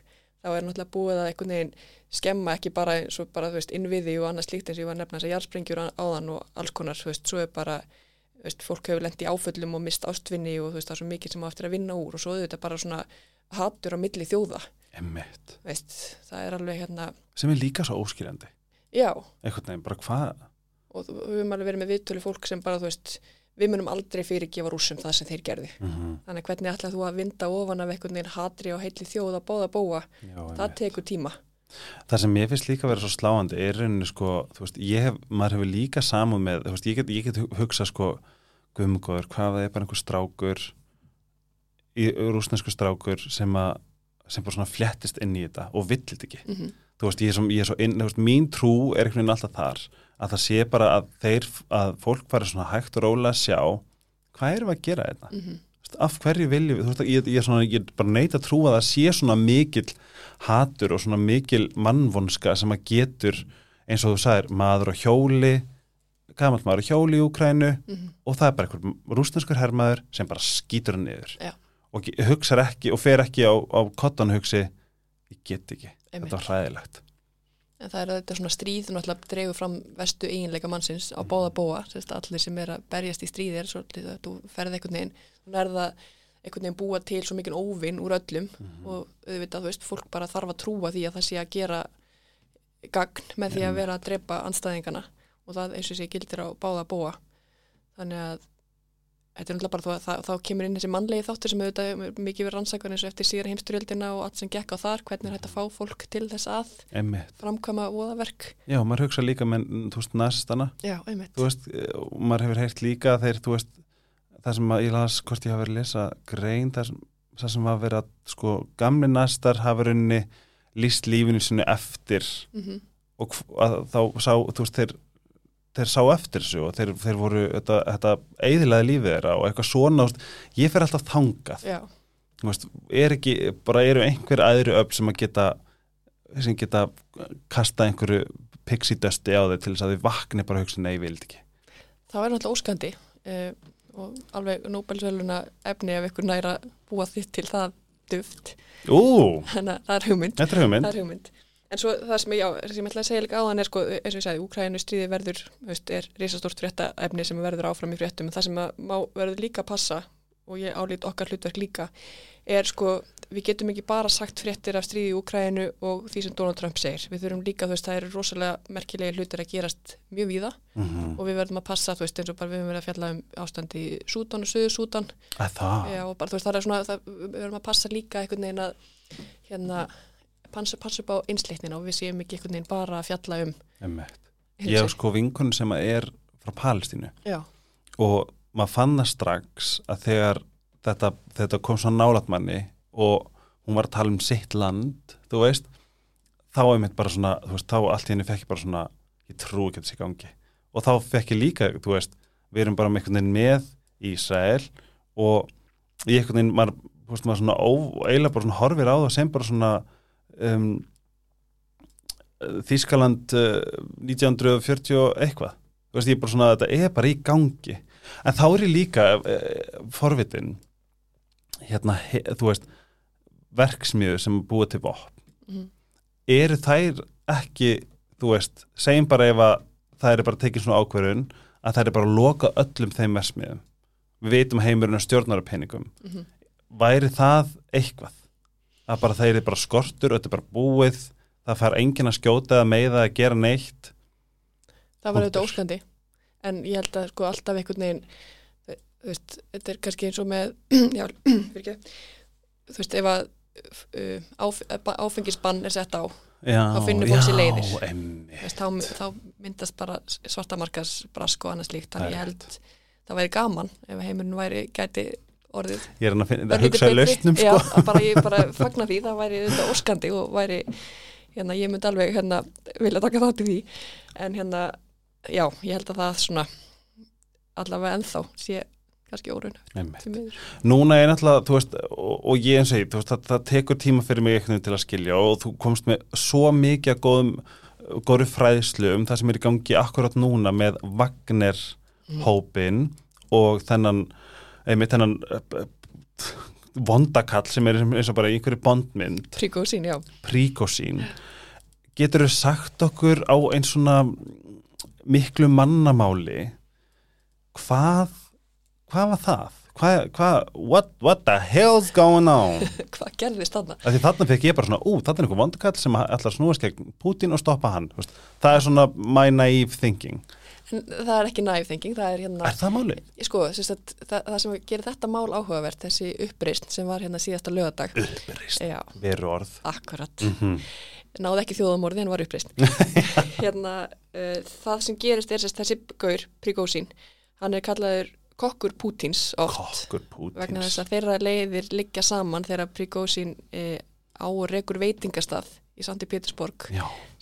Speaker 2: þá er náttúrulega búið að einhvern veginn skemma ekki bara eins og bara, þú veist, innviði og annað slíkt eins og ég var að nefna þess að jarðsprengjur áðan og alls konar, þú veist, svo er bara þú veist, fólk hefur lent í áföllum og mist ástvinni og þú veist, það er svo mikið sem á eftir að vinna úr og svo auðvitað bara svona hatur á milli þjóða,
Speaker 1: Nefnitt.
Speaker 2: veist, það er alveg hérna,
Speaker 1: Sem er líka svo óskýrandi.
Speaker 2: já,
Speaker 1: Einhvern veginn, bara hvað?
Speaker 2: og við höfum alveg verið með viðtölu fólk sem bara, þú veist, við munum aldrei fyrirgefa rússum það sem þeir gerði.
Speaker 1: Mm -hmm.
Speaker 2: Þannig hvernig ætlað þú að vinda ofan af einhvern veginn hatri og heitli þjóð að bóða bóa,
Speaker 1: Já,
Speaker 2: það tekur tíma.
Speaker 1: Það sem ég finnst líka að vera svo sláandi er rauninni sko, þú veist, ég hef, maður hefur líka samúð með, þú veist, ég get, ég get hugsa sko, guðmugóður, hvað það er bara einhver strákur í rúsnesku strákur sem að sem bara svona flettist inn í þetta og vill þetta ekki.
Speaker 2: Mm
Speaker 1: Þú veist, ég er, som, ég er svo inn, veist, mín trú er einhvern veginn alltaf þar, að það sé bara að þeir, að fólk fari svona hægt og rólega að sjá, hvað erum við að gera þetta?
Speaker 2: -hmm.
Speaker 1: Þú veist, af hverju viljum við, þú veist, ég, ég, er svona, ég er bara neita að trúa að það sé svona mikil hatur og svona mikil mannvonska sem að getur, eins og þú sagðir, maður á hjóli, gamall maður á hjóli í Úkrænu
Speaker 2: Mhm.
Speaker 1: og það er bara einhver rústenskur hermaður sem bara skýtur hann niður
Speaker 2: Já.
Speaker 1: Og hugsar ekki og fer ekki á, á kottan hugsi, ég get ekki,
Speaker 2: Einmitt.
Speaker 1: þetta var hræðilegt.
Speaker 2: En það er þetta svona stríð náttúrulega dregur fram vestu eiginleika mannsins á báða bóa, sérst, allir sem er að berjast í stríðir, svolítið að þú ferði einhvern veginn, þú nærða einhvern veginn búa til svo mikinn óvinn úr öllum og auðvitað, þú veist, fólk bara þarf að trúa því að það sé að gera gagn með því að vera að drepa anstæðingana og það eins og sé gildir á báða bóa. Þannig að þetta er náttúrulega bara þá, þá, þá kemur inn þessi mannlegi þáttur sem auðvitað mikið verið rannsakar eins og eftir síðar heimsturjöldina og allt sem gekk á þar, hvernig er hægt að fá fólk til þess að
Speaker 1: Einmitt.
Speaker 2: framkvæma voðaverk.
Speaker 1: Já, maður hugsa líka með, þú veist, næstana
Speaker 2: Já, einmitt.
Speaker 1: þú veist, eh, og maður hefur heyrt líka þeir, þú veist, það sem að ég las hvort ég hafa verið að lesa grein það sem, það sem hafa verið að, sko, gamli næstar hafa runni líst lífinu sinu eftir
Speaker 2: Mm
Speaker 1: og hv- að, þá sá, þú veist, þeir þeir sá eftir þessu og þeir, þeir voru þetta, þetta eiðilaði lífið þeirra og eitthvað svona, ég fer alltaf þangað veist, er ekki, bara eru einhver aðri öll sem að geta sem geta kasta einhverju pixie dusti á þau til þess að þau vakni bara hugsa nei, ég vildi ekki
Speaker 2: Það væri náttúrulega óskandi uh, og alveg Nobelsvöluna efni ef ykkur næra búa þitt til það duft. Þannig að það er hugmynd.
Speaker 1: er hugmynd
Speaker 2: Það er hugmynd. En svo það sem ég, já, sem ég ætla að segja líka áðan er sko, eins og ég sagði, Úkrænu stríði verður, veist, er risastórt frétta efni sem verður áfram í fréttum, en það sem má verður líka að passa, og ég álít okkar hlutverk líka, er sko, við getum ekki bara sagt fréttir af stríði í Úkrænu og því sem Donald Trump segir. Við þurfum líka, þú veist, það eru rosalega merkilegi hlutir að gerast mjög víða.
Speaker 1: Mm
Speaker 2: og við verðum að passa, þú veist, eins og bara við höfum verið að fjalla um ástand í Sútan og Suðu
Speaker 1: að Það,
Speaker 2: Já, og bara, þú veist, það er svona, það, að passa að, upp á einslitnina og við séum ekki einhvern veginn bara að fjalla um
Speaker 1: emmitt Ég hef sko vinkun sem að er frá Palestínu.
Speaker 2: Já,
Speaker 1: og maður fann það strax að þegar þetta, þetta kom svo nálat manni og hún var að tala um sitt land, þú veist þá er mitt bara svona, þú veist, þá allt í henni fekk ég bara svona, ég trú ekki þessi gangi. Og þá fekk ég líka, þú veist við erum bara með einhvern veginn með Ísrael og í einhvern veginn maður, þú veist, maður svona eiginlega bara svona horfir á það sem bara svona um, Þískaland uh, 1940 og eitthvað. Þú veist, ég er bara svona, þetta er bara í gangi. En þá er ég líka uh, forvitin hérna, he, þú veist verksmiðu sem er búið til vopn.
Speaker 2: Mhm.
Speaker 1: eru þær ekki þú veist, segjum bara ef að það er bara tekið svona ákverðun að það er bara að loka öllum þeim versmiðum við veitum að heimurinn er stjórnar af peningum
Speaker 2: Mhm.
Speaker 1: væri það eitthvað að bara það er bara skortur þetta er bara búið það fær enginn að skjóta meiða að gera neitt.
Speaker 2: Það var auðvitað óskandi. En ég held að sko alltaf einhvern veginn þú veist, þetta er kannski eins og með já, fyrir ekki þú veist, ef að uh, áf, áfengisbann er sett á
Speaker 1: já,
Speaker 2: Þá finnur fólk sér leiðir. veist, þá, þá myndast bara svartamarkas brask og annað slíkt. Þannig ég held það væri gaman ef heimurinn væri gæti orðið
Speaker 1: ég er hann að, finna, að
Speaker 2: örlítið
Speaker 1: hugsa
Speaker 2: betri.
Speaker 1: lausnum
Speaker 2: Já,
Speaker 1: sko.
Speaker 2: bara ég bara fagna því, það væri þetta óskandi og væri, hérna, ég myndi alveg hérna, vilja taka þátt í því en hérna, já, ég held að það svona, allavega ennþá sé kannski miður.
Speaker 1: Núna er náttúrulega, þú veist, og, og ég eins og ég, þú veist, það, það tekur tíma fyrir mig veginn til að skilja og þú komst með svo mikið að góðum, góðu fræðslu um það sem er í gangi akkurat núna með Wagner hópin og þennan, einmitt þennan uh, uh, vondakall sem er eins og bara einhverju bondmynd,
Speaker 2: Príko sín, já.
Speaker 1: príkosín. Getur þú sagt okkur á eins svona miklu mannamáli hvað, hvað var það? Hvað, hvað, what, what the hell's going on?
Speaker 2: Hvað gerðist þarna?
Speaker 1: Því þarna fekk ég bara svona, ú, þarna er einhver vondakall sem ætlar að snúast gegn Putin og stoppa hann. Það er svona my naive thinking.
Speaker 2: Það er ekki næf thinking, það er hérna,
Speaker 1: Er það málið?
Speaker 2: sko, það, það sem gerir þetta mál áhugavert, þessi uppreist sem var hérna síðasta lögadag.
Speaker 1: Uppreist, veru orð.
Speaker 2: akkurat.
Speaker 1: Mm
Speaker 2: náði ekki þjóðamorði en var uppreist hérna, uh, það sem gerist er þessi gaur, Prigósín hann er kallaður kokkur Pútins oft
Speaker 1: Kokkur Putins.
Speaker 2: vegna þess að þeirra leiðir liggja saman þegar Prigósín uh, á og rekur veitingastað í Sandi Pétursborg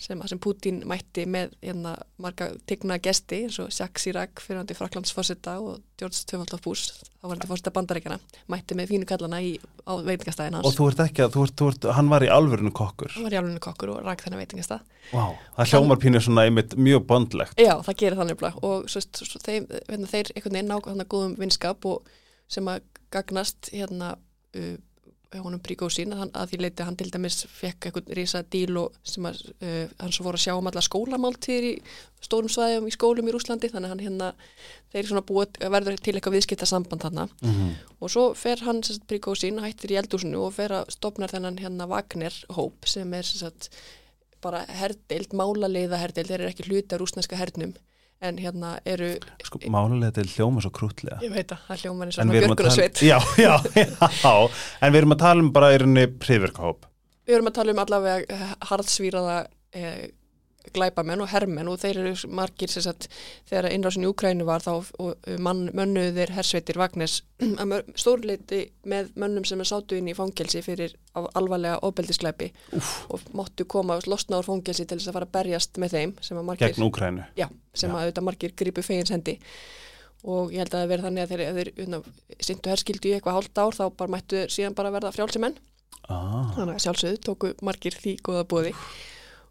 Speaker 2: sem, sem Pútín mætti með hérna, marga tegna gesti eins og Jacques Chirac fyrir hann til Fraklandsforsetta og George Tvöfaldóf Bush þá var hann til fórsetta bandaríkjana mætti með fínu kallana í, á veitingastæðin hans
Speaker 1: og þú ert ekki að, þú ert, þú ert, hann var í alvörinu kokkur.
Speaker 2: hann var í alveg kokkur og rak þennan veitingastað
Speaker 1: Vá, það hljómar pínu svona einmitt mjög bondlegt.
Speaker 2: Já, það gerir þannig bara og svo, svo, þeim, hérna, þeir einhvern veginn ná góðum vinskap og sem að gagnast hérna uh, honum Príkósín að, hann- að því leiti að hann til dæmis fekk einhvern rísa díl og sem að uh, hann svo voru að sjá um alla skólamáltíðir í stórum svæðum í skólum í Rúslandi þannig að hann hérna þeir svona búið verður til eitthvað viðskipta samband þarna.
Speaker 1: Mm
Speaker 2: og svo fer hann sagt, Príkósín hættir í eldúsinu og fer að stopnar þennan hérna Wagner hóp sem er sem sagt, bara herdeild, málaleiða herdeild þeir eru ekki hluti af rúsneska hernum en hérna eru,
Speaker 1: Sko, málulega til hljóma svo krútlega.
Speaker 2: ég veit að það og
Speaker 1: En
Speaker 2: svona björgunarsveit
Speaker 1: já, já, já, en við erum að tala um bara í rauninni prífirkahóp.
Speaker 2: við erum að tala um allavega harðsvíraða eh, glæpamenn og hermenn og þeir eru margir sem sagt þegar innrásin í Ukrænu var þá og mann, mönnuðir hersveitir Vagnes stórleiti með mönnum sem er sátu inn í fangelsi fyrir alvarlega ofbeldisglæpi og máttu koma og losna úr fangelsi til þess að fara að berjast með þeim sem að margir,
Speaker 1: Gegn Úkrænu.
Speaker 2: já, sem
Speaker 1: Já.
Speaker 2: að auðvitað margir gripu fegins hendi. Og ég held að það verði þannig að þeir, þeir unna, syndu herskildu í eitthvað hálft ár þá bara mættu síðan bara verða frjálsimenn
Speaker 1: Ah,
Speaker 2: þannig að sjálfsögðu tóku margir því góða bóði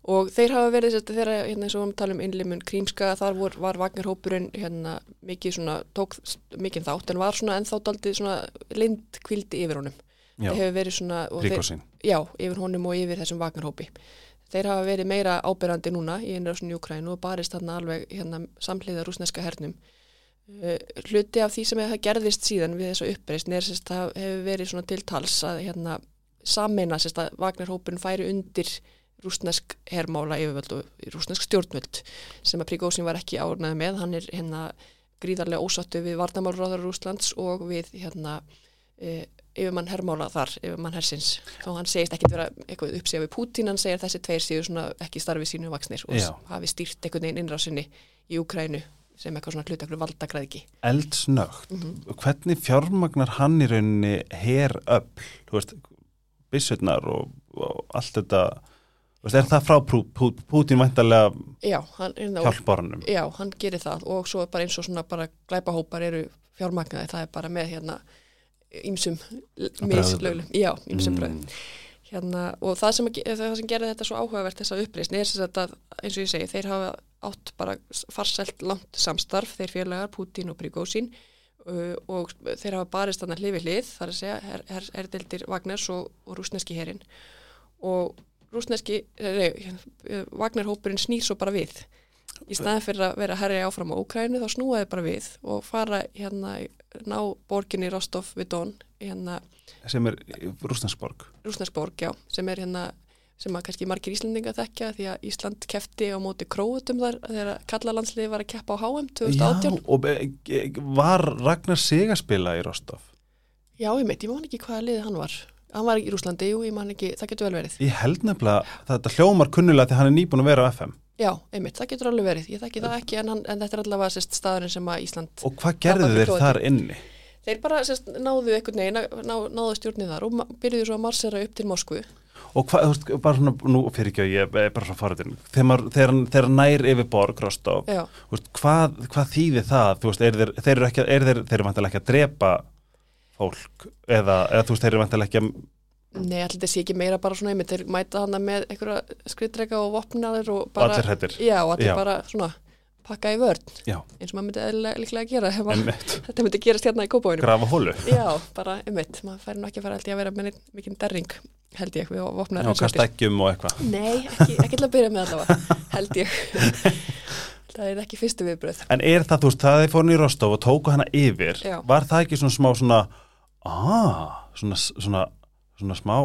Speaker 2: og þeir hafa verið sérst, þeirra, hérna eins og við talum innlimun krímska, þar vor, var Vagnarhópurinn hérna mikið svona, tók mikið þátt en var svona ennþá daldið svona lind kvildi yfir honum.
Speaker 1: Já,
Speaker 2: það hefur verið svona þeir, já, yfir honum og yfir þessum Vagnarhópi. Þeir hafa verið meira ábyrrandi núna í innrásun í Ukrænu og barist þarna alveg hérna samhliða rúsneska hernum. Uh, hluti af því sem það gerðist síðan við þessu uppreist er sérst það hefur verið svona til tals að hérna sammeina sérst að Vagnarhópurinn færi undir rúsnesk hermála yfirvöld og rúsnesk stjórnvöld sem að Príkósin var ekki ánæði með hann er hérna gríðarlega ósattu við Vardamálráðar Rúslands og við hérna e, yfirmann hermála þar, yfirmann hersins og hann segist ekki vera eitthvað uppsíða við Pútín hann segir þessi tveir séu svona ekki starfið sínu vaksnir og
Speaker 1: Já.
Speaker 2: hafi stýrt einhvern veginn innrásinni í Ukrænu sem eitthvað svona hlutaklu valdagræðiki
Speaker 1: eldsnögt
Speaker 2: Mhm.
Speaker 1: hvernig fjármagnar hann í rauninni her öll, þú veist byssurnar og, og allt þetta er það frá
Speaker 2: hérna, og,
Speaker 1: hjálparnum
Speaker 2: já, hann gerir það og svo bara eins og svona bara glæpahópar eru fjármagnaði, það er bara með hérna ýmsum mislöglum, já, ýmsum bröðum hérna, og það sem, sem gerði þetta svo áhugavert þessa uppreisn er sagt að eins og ég segi, þeir hafa átt bara farselt langt samstarf þeir félagar, Putin og Prigozhin uh, og þeir hafa barist þannig hlið við hlið, þar að segja er, er, er deldir Vagnars og, og rúsneski herin og rúsneski Vagnarhópurinn snýr svo bara við í staðan fyrir að vera að herja áfram á Úkrænu þá snúaði bara við og fara hérna ná borginni Rostov við Don hérna
Speaker 1: sem er Rústensborg
Speaker 2: Rúsnesborg, já, sem er hérna sem að kannski margir Íslandinga þekkja því að Ísland kefti á móti króutum þar þegar kallalandsliði var að keppa á HM 2018.
Speaker 1: Já, og e- e- var Ragnar Sig að spila í Rostov?
Speaker 2: Já, ég meit, ég man ekki hvaða liði hann var. Hann var ekki í Rúslandi, jú, ég man ekki, það getur vel verið.
Speaker 1: Ég held nefnilega þetta hljómar kunnulega því hann er nýbúin að vera á FM
Speaker 2: Já, einmitt, það getur alveg verið. Ég þekki það ekki, en, hann, en þetta er allavega sérst staðurinn sem að Ísland,
Speaker 1: og hvað gerðu þeir þar inni?
Speaker 2: þeir bara sérst náðu einhvern veginn, ná, náðu stjórnið þar og byrjuðu svo að marsera upp til Moskvu.
Speaker 1: Og hvað, þú veist, bara svona, nú fyrir ekki að ég er bara svo fariðin, þegar, þegar, nær yfir borg Rostov, hvað, hvað þýðir það, þú veist, er þeir, þeir eru ekki, er þeir, þeir eru vantilega ekki að drepa fólk, eða, eða þú veist, þeir eru vantilega ekki að,
Speaker 2: nei, þetta sé ekki meira bara svona einmitt, þeir mæta hana með einhverja skriðdrega og vopnaðir og bara,
Speaker 1: allir hættir,
Speaker 2: já, og allir
Speaker 1: Já.
Speaker 2: bara svona pakka í vörn,
Speaker 1: já,
Speaker 2: eins og maður myndi eðlilega líklega að gera
Speaker 1: en
Speaker 2: þetta myndi gerast hérna í kópáinu.
Speaker 1: grafa hólu,
Speaker 2: Já, bara einmitt, maður færi nú ekki að fara ég að vera með mikinn derring, held ég, við
Speaker 1: já,
Speaker 2: vopnaðir.
Speaker 1: kasta eggjum og eitthvað.
Speaker 2: Nei, ekki, ekki til að byrja með allavega, held ég. það er ekki fyrstu viðbröð.
Speaker 1: En er það, þú veist, það það ekki svona svona, aaa, svona, svona, svona smá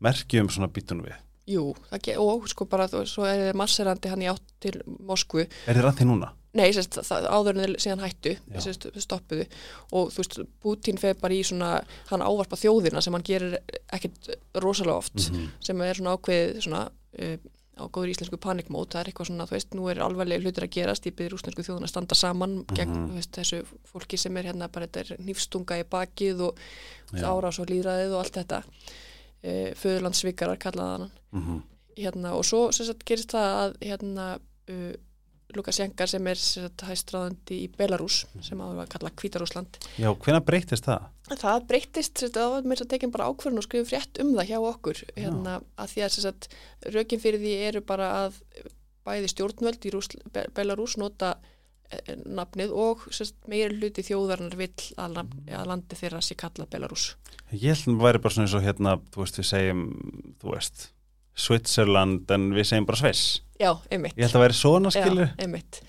Speaker 1: merkjum svona býtunum við?
Speaker 2: Jú, það og sko bara, þú- svo er þið masserandi hann í átt til Moskvu.
Speaker 1: Er þið því núna?
Speaker 2: Nei, sérst, það, áður en þeir síðan hættu, sérst, stoppuðu og þú veist, Putin fer bara í svona, hann ávarpa þjóðina sem hann gerir ekkit rosalega oft,
Speaker 1: Mhm.
Speaker 2: sem er svona ákveðið svona uh, á góður íslensku panikmót, það er eitthvað svona, þú veist, nú er alvarlega hlutir að gerast, ég byrður rúsnesku þjóðin að standa saman gegn,
Speaker 1: Mhm.
Speaker 2: þú veist, þessu fólki sem er hérna bara, þetta er nýfstunga í bakið og
Speaker 1: Já.
Speaker 2: árás og líðræðið og allt þetta uh, föðurlandsvikarar kallaða hann
Speaker 1: Mm
Speaker 2: hérna, og svo sagt, gerist það að hérna, uh, Lukasjenka sem er sem sagt, hæstráðandi í Belarus sem áður að kalla Hvítarúsland
Speaker 1: Já, hvenær breytist það?
Speaker 2: það sagt, það var mér að tekja bara ákvörðun og skrifa frétt um það hjá okkur. Hérna, að því að sagt, rökin fyrir því eru bara að bæði stjórnvöld í Rúsl, Be Belarus nota eh, nafnið og sagt, meiri hluti þjóðarnar vill að, að landi þeirra sé kalla Belarus
Speaker 1: Ég held að það væri bara svona eins og hérna, þú veist, við segjum, þú veist, Switzerland en við segjum bara Sviss.
Speaker 2: já, einmitt.
Speaker 1: Ég held að það væri svona skilur,
Speaker 2: já, einmitt.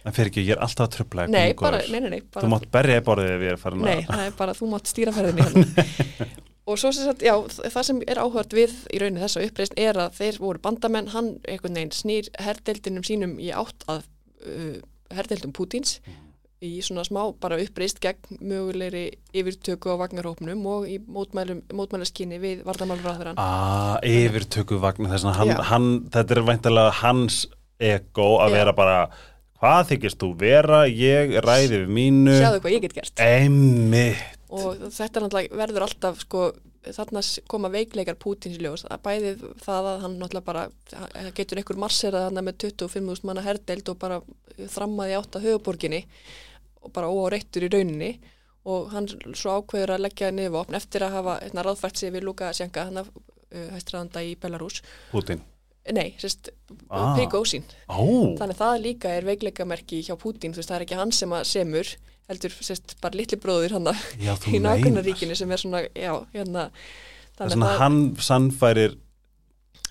Speaker 1: En fyrir ekki, ég er alltaf að tröfla
Speaker 2: nei, bara, nei, nei, nei, bara
Speaker 1: Þú mátt berja í borðið ef ég er farin
Speaker 2: Nei, það er bara, þú mátt stýra ferðinni hérna. og svo sem sagt, já, það sem er áhört við í rauninni þessa uppreist er að þeir voru bandamenn, hann einhvern veginn snýr herdeldinum sínum í átt að uh, herdeldum Pútins í svona smá bara uppreist gegn mögulegri yfirtöku á vagnarhópnum og í mótmælaskinni við vardamálurraðurann.
Speaker 1: Ah, yfirtöku vagn þess að hann, hann, þetta er væntalega hans ego að
Speaker 2: Já.
Speaker 1: vera bara hvað þykist þú vera, ég ræði við mínu
Speaker 2: Sjáðu hvað ég get gert.
Speaker 1: Einmitt
Speaker 2: og þetta verður alltaf sko, þarna koma veikleikar Pútins ljós, að bæði það að hann náttúrulega bara, getur einhver marserað hann með 25.000 manna herdeild og bara þrammaði átt að höfuborginni og bara óáreittur í rauninni og hann svo ákveður að leggja niður vopn eftir að hafa hérna, ráðfært sig við Luka Sjenka, hann að uh, hæstræðanda í Belarus
Speaker 1: Putin
Speaker 2: nei, sérst,
Speaker 1: Ah.
Speaker 2: Prigozhin
Speaker 1: Ó,
Speaker 2: þannig að það líka er veikleikamerki hjá Putin, þú veist, það er ekki hann sem að semur heldur, sérst, bara litli bróður hann í
Speaker 1: meinar.
Speaker 2: nákunnaríkinu sem er svona, já, hérna
Speaker 1: Það er svona hann sannfærir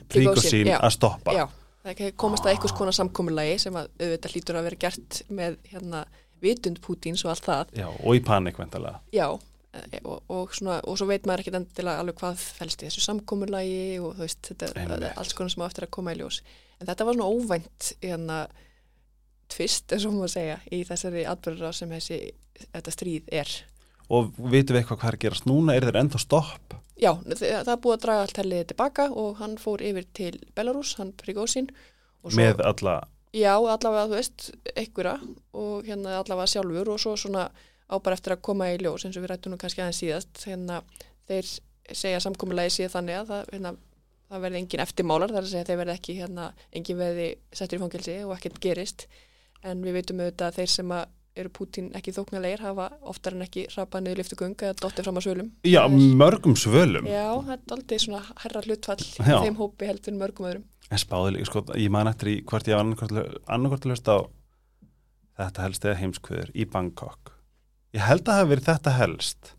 Speaker 1: Príkosín
Speaker 2: já.
Speaker 1: að stoppa.
Speaker 2: Já, það komast að einhvers konar samkomulagi sem að auðvitað hlýtur að vera gert með hérna vitund Pútins og allt það
Speaker 1: Já, og í panik vendalega.
Speaker 2: Já, e- og, og, svona, og svo veit maður ekkit endilega alveg hvað fælst í þessu samkomulagi og þú veist, þetta er alls konar sem á eftir að koma í ljós. En þetta var svona óvænt hérna tvist, eins og maður segja, í þessari atbyrður sem þessi, þetta stríð er.
Speaker 1: Og vitum við eitthvað hvað er að gerast núna? Er þeir ennþá stopp?
Speaker 2: Já, þa- það búið að draga allt helliðið tilbaka og hann fór yfir til Belarus, hann Prigozhin. og svo-
Speaker 1: Með alla,
Speaker 2: Já, allavega, þú veist, einhverja og hérna allavega sjálfur og svo svona á bara eftir að koma í ljós eins og við rættum nú kannski aðeins síðast hérna þeir segja samkomulagi síðan þannig að það, hérna, það verði engin eftirmálar þar að segja að þeir verði ekki hérna, engin verði settur í fangelsi og ekkert gerist en við veitum auðvitað að þeir sem að eru Pútín ekki þóknarlegir hafa oftar en ekki rapað niður lyftugung eða dottið fram á svölum
Speaker 1: já, mörgum svölum.
Speaker 2: Já, það er aldrei svona herra hlutfall í
Speaker 1: Já.
Speaker 2: þeim hópi heldur mörgum öðrum
Speaker 1: En spáði líka, sko, ég man eftir í hvort ég var hlusta á þetta helst eða heimskviður í Bangkok. Ég held að það hafi verið þetta helst.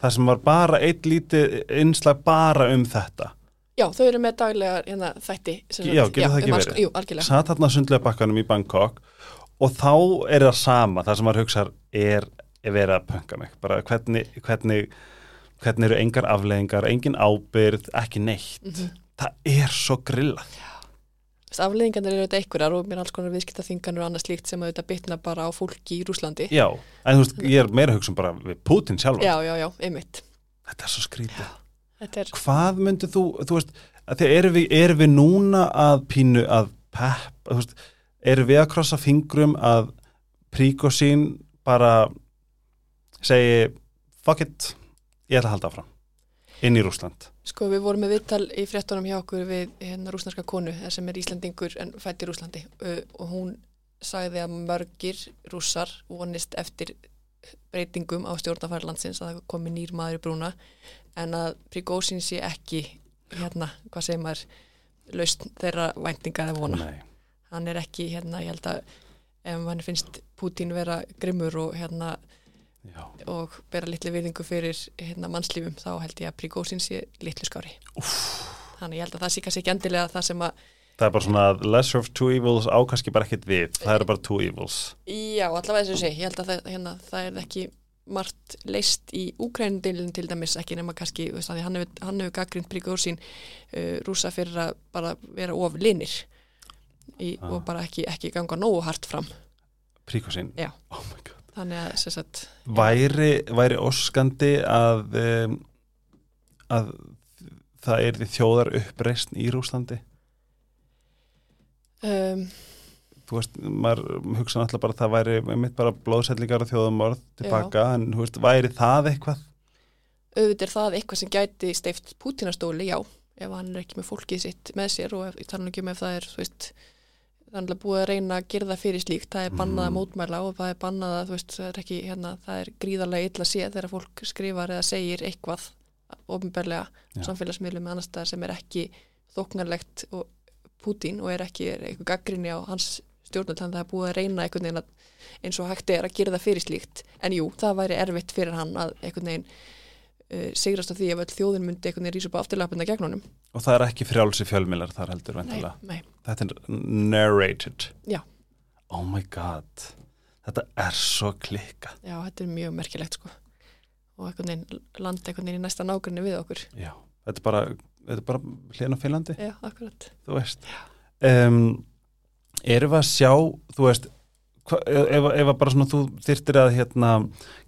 Speaker 1: Það sem var bara eitt lítið innslag bara um þetta.
Speaker 2: Já, þau eru með daglega hérna, þætti
Speaker 1: Já, getur það ekki
Speaker 2: um
Speaker 1: verið?
Speaker 2: Jú, algjörlega
Speaker 1: Satt þarna sundlega bakkanum í Bangkok og þá er það sama, það sem maður hugsa er, er verið að pönka mig. Bara hvernig, hvernig, hvernig eru engar afleðingar, engin ábyrð, ekki neitt.
Speaker 2: Mhm.
Speaker 1: Það er svo grillað.
Speaker 2: Afleðingarnir eru þetta einhverjar og mér er alls konar viðskiptaþinganur og annað slíkt sem auðvitað bitna bara á fólki í Rúslandi.
Speaker 1: Já, en þú veist, ég er meira hugsa um bara við Putin sjálfan.
Speaker 2: já, já, já, einmitt.
Speaker 1: Þetta er svo skrítið.
Speaker 2: Er,
Speaker 1: Hvað myndið þú, þú veist, erum við, erum við núna að pínu að pepp, þú veist, erum við að krossa fingrum að príkosín bara segi, fuck it, ég ætla að halda áfram inn í Rúsland.
Speaker 2: sko, við vorum með viðtal í fréttunum hjá okkur við hérna rúsnarska konu eh, sem er Íslandingur en fætt í Rúslandi uh, og hún sagði að mörgir rússar vonist eftir breytingum á stjórnafæri landsins að það komi nýr maður í brúna en að Prigozhin sé ekki hérna, hvað segir maður laust þeirra væntinga eða vona.
Speaker 1: Nei.
Speaker 2: hann er ekki hérna, ég held að ef hann finnst Pútín vera grimmur og hérna
Speaker 1: Já,
Speaker 2: og bera litlu virðingu fyrir hérna mannslífum þá held ég að Prigozhin sé litlu skári Úff. þannig ég held að það kannski ekki endilega það sem að
Speaker 1: það er bara svona lesser of two evils ákvæmski bara ekkit við, það eru bara two evils.
Speaker 2: já, allavega þess að segja, ég held að það, hérna, það er ekki margt leist í Úkrænundilin til dæmis ekki nema kannski veist, hann hefur, hann hefur gaggrind Prigozhin uh, rúsa fyrir að bara vera of linir í,
Speaker 1: Ah.
Speaker 2: og bara ekki, ekki ganga nógu hart fram
Speaker 1: Príkosín?
Speaker 2: Já.
Speaker 1: Oh.
Speaker 2: Þannig að sagt,
Speaker 1: Væri, væri óskandi að, um, að það er því þjóðar uppreist í Rúslandi?
Speaker 2: um,
Speaker 1: þú veist, maður hugsa náttúrulega bara að það væri mitt bara blóðsællingar og þjóðamorð tilbaka, en þú veist, væri það eitthvað?
Speaker 2: auðvitað er það eitthvað sem gæti steift Pútinastóli, já, ef hann er ekki með fólkið sitt með sér og ég tala ekki um ef það er, þú veist, þannig að búið að reyna að gera það fyrir slíkt, það er bannað að
Speaker 1: Mhm.
Speaker 2: mótmæla og það er bannað að, þú veist, það er ekki, hérna, það er gríðarlega illa séð þegar fólk skrifar eða segir eitthvað ofinberlega
Speaker 1: Já.
Speaker 2: samfélagsmiðlum með annars staðar sem er ekki þóknarlegt og Pútín og er ekki er eitthvað gaggrinni á hans stjórnul þannig að það er búið að reyna einhvern veginn að, eins og hægt er að gera það fyrir slíkt en jú, það væri erfitt fyrir hann að einhvern veginn uh, sigrast á því ef öll þjóðin myndi einhvern veginn rísa upp á afturlapina gegn honum
Speaker 1: Og það er ekki frjálsi fjölmilar þar heldur, vendilega.
Speaker 2: nei,
Speaker 1: Þetta er narrated.
Speaker 2: Já.
Speaker 1: Oh my god. Þetta er svo klikka.
Speaker 2: já, þetta er mjög merkilegt sko og einhvern veginn landa einhvern veginn í næsta nágrinni við okkur
Speaker 1: Já. Þetta er bara, þetta er bara hlýðan á Finnlandi,
Speaker 2: já, akkurat
Speaker 1: þú veist. Um, erum við að sjá, þú veist, hva, ef, ef að bara svona þú þyrtir að hérna,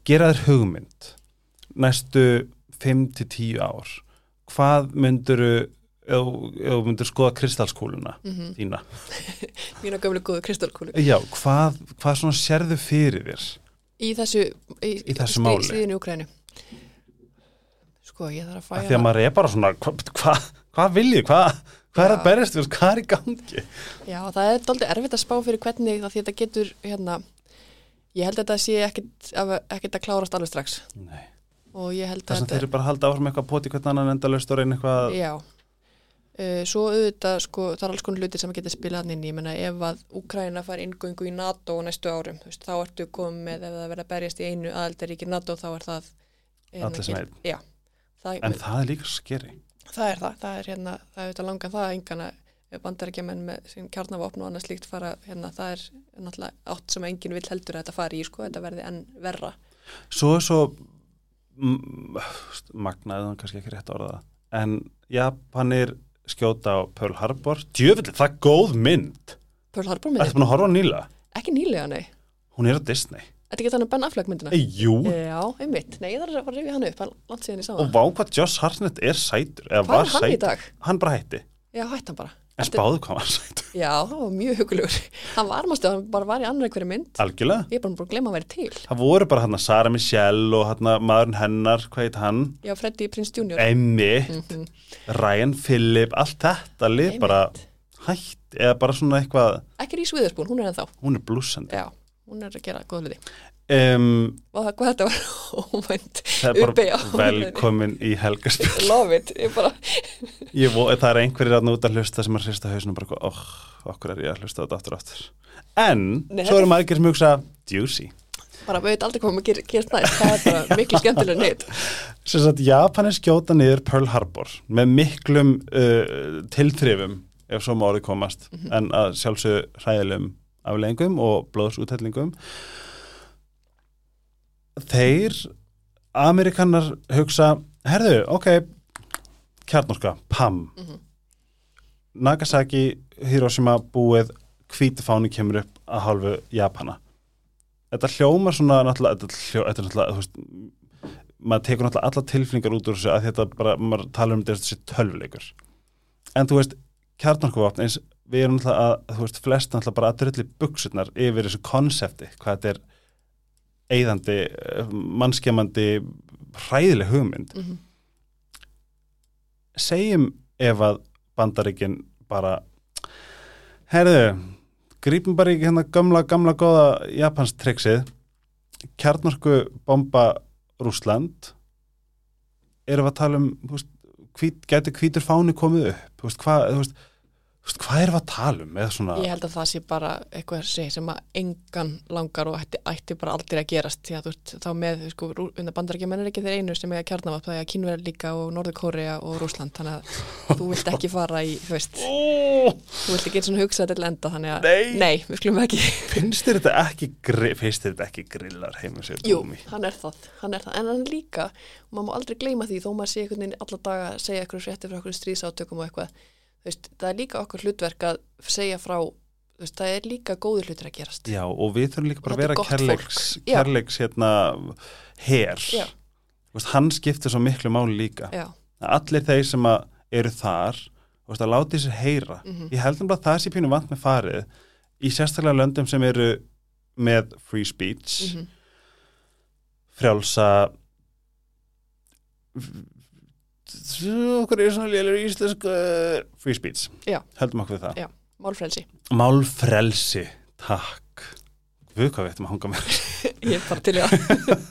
Speaker 1: gera þér hugmynd næstu 5-10 ár, hvað mynduru, þú myndur skoða kristalskúluna
Speaker 2: mm
Speaker 1: þína,
Speaker 2: mína gömlu góðu kristalkúlu
Speaker 1: já, hvað, hvað svona sérðu fyrir þér?
Speaker 2: í þessu, í,
Speaker 1: Í þessu máli.
Speaker 2: stríðinu í Ukrænu sko, ég þarf að færa
Speaker 1: því að maður er bara svona, hvað hva, hva vil ég, hvað hva er að berjast við, hvað er í gangi?
Speaker 2: Já, það er doldið erfitt að spá fyrir hvernig það því þetta getur, hérna, ég held að þetta sé ekkit, ekkit að klárast alveg strax
Speaker 1: Nei.
Speaker 2: Og ég held
Speaker 1: Þess
Speaker 2: að
Speaker 1: að þeir eru bara að halda áfram eitthvað poti hvern annan endalaust og reyna eitthvað
Speaker 2: já, Uh, svo auðvitað, sko, það er alls konar hlutir sem getur spilað inn í, menna ef að Úkraina fær inngöngu í NATO næstu árum, veist, þá ertu komið ef það verða að berjast í einu aðaldaríki NATO þá er það hérna,
Speaker 1: sem
Speaker 2: gil-
Speaker 1: einn.
Speaker 2: Já, það,
Speaker 1: En það er líka skeri.
Speaker 2: það er það, það er hérna, það er auðvitað langan það að engana bandarækjumenn með kjarnavopn og annað slíkt fara, hérna, það er náttúrulega átt sem enginn vill heldur að þetta fari í, sko, þetta verði enn verra.
Speaker 1: Svo er svo magnaðið, kannski ekki rétt að orða það. En Japanir skjóta á Pearl Harbor. Djöfull, það er góð mynd.
Speaker 2: Pearl Harbor
Speaker 1: Ertu
Speaker 2: myndi,
Speaker 1: búin að horfa á nýla?
Speaker 2: ekki nýlega, nei.
Speaker 1: Hún er á Disney.
Speaker 2: Þetta ekki þannig Ben Affleck myndina?
Speaker 1: Ei, jú.
Speaker 2: Já, einmitt. Nei, ég þarf að fara að rifja hann upp, hann langt síðan ég sá
Speaker 1: Og
Speaker 2: það.
Speaker 1: vá hvað Josh Hartnett er sætur.
Speaker 2: Hvað er hann í
Speaker 1: sætur.
Speaker 2: dag?
Speaker 1: Hann bara hætti.
Speaker 2: Já, hætti hann bara.
Speaker 1: En spáðu hvað var sætur.
Speaker 2: Já, það var mjög hugulegur. Hann var, mástu, hann bara var í annar hverju mynd.
Speaker 1: Algjörlega.
Speaker 2: Ég er bara búin að glemma að vera til.
Speaker 1: Það voru bara hann Sara Michelle og hann maðurinn hennar, hvað heit hann?
Speaker 2: Já, Freddy Prince Jr.
Speaker 1: Emmitt,
Speaker 2: Mhm.
Speaker 1: Ryan Phillip, allt þetta lið bara
Speaker 2: Einmitt.
Speaker 1: hætt eða bara svona eitthvað,
Speaker 2: Ekki Rís Witherspoon, hún er ennþá.
Speaker 1: hún er blúsandi.
Speaker 2: Já, hún er að gera góða hluti.
Speaker 1: Um,
Speaker 2: Og hvað þetta var óvænt.
Speaker 1: það er bara velkomin í helgarspil.
Speaker 2: Love it. Bara,
Speaker 1: Ég, það er einhverjir að núta að hlusta sem er hrista hausnum bara, oh, okkur er ég að hlusta þetta aftur og aftur. En,
Speaker 2: Nei,
Speaker 1: svo eru margir sem hugsa, juicy.
Speaker 2: bara veit aldrei hvað maður ger, gerst næst. Það er bara miklu skemmtilega neitt.
Speaker 1: Sem sagt, Japanir skjóta niður Pearl Harbor með miklum uh, tilþrifum, ef svo má orðið komast, en að sjálfsög hræðilegum afleggingum og blóðsúthellingum. Þeir, Amerikanar hugsa, herðu, ok, kjarnorska, PAM,
Speaker 2: Mhm.
Speaker 1: Nagasaki, Hiroshima, búið, hvítfáni kemur upp að hálfu Japana. Þetta hljómar svona, þetta, hljó, er náttúrulega, veist, maður tekur náttúrulega alla tilfinningar út úr þessu að þetta bara, maður tala um þessi tölvuleikur. En þú veist, kjarnorkuvapn eins, við erum náttúrulega að, þú veist, flest náttúrulega bara að drulli buksurnar yfir þessu konsepti, hvað þetta er eigðandi, mannskjamandi, hræðileg hugmynd.
Speaker 2: Mm
Speaker 1: Segjum ef að bandaríkin bara, herðu, grípum bara í hérna gamla, gamla góða Japans triksið, kjarnorku bomba Rúsland, erum við að tala um, hvít, gæti hvítur fáni komið upp, hvað, þú veist, hvað erum við að tala um, svona,
Speaker 2: Ég held að það sé bara eitthvað sem að engan langar og ætti, ætti bara aldrei að gerast því að þú veist þá með sko, undan bandarækjumenn er ekki þeir einu sem eiga kjarnavap það er að Kínverðar líka og Norður-Kórea og Rúsland þannig að þú vilt ekki fara í þú veist,
Speaker 1: Ó,
Speaker 2: þú vilt ekki svona hugsa þetta til enda þannig að
Speaker 1: Nei.
Speaker 2: nei við skulum ekki.
Speaker 1: Finnst þér þetta ekki, gri- finnst þér þetta ekki grillar heima sér
Speaker 2: Jú, hann er það, hann er það. En hann er líka, og maður má aldrei gleyma því þó maður sé einhvern veginn alla daga segja eitthvað frétti frá okkur stríðsátökum og eitthvað veist, það er líka okkur hlutverk að segja frá, veist, það er líka góður hlutir að gerast
Speaker 1: Já, og við þurfum líka bara að
Speaker 2: er
Speaker 1: vera kærleiks, kærleiks hérna. Þú Veist, hann skiptir svo miklu máli líka.
Speaker 2: Já,
Speaker 1: Allir þeir sem eru þar, veist, að láti sér heyra.
Speaker 2: Mhm.
Speaker 1: Ég held um að það sé pínu vant með farið í sérstaklega löndum sem eru með free speech,
Speaker 2: mhm,
Speaker 1: frjálsa, okkur er svona lélur íslensku free speech.
Speaker 2: Já.
Speaker 1: Heldum okkur við það.
Speaker 2: Já. málfrelsi
Speaker 1: Málfrelsi, takk. Við hvað við ættum að hanga með.
Speaker 2: Ég er bara til í að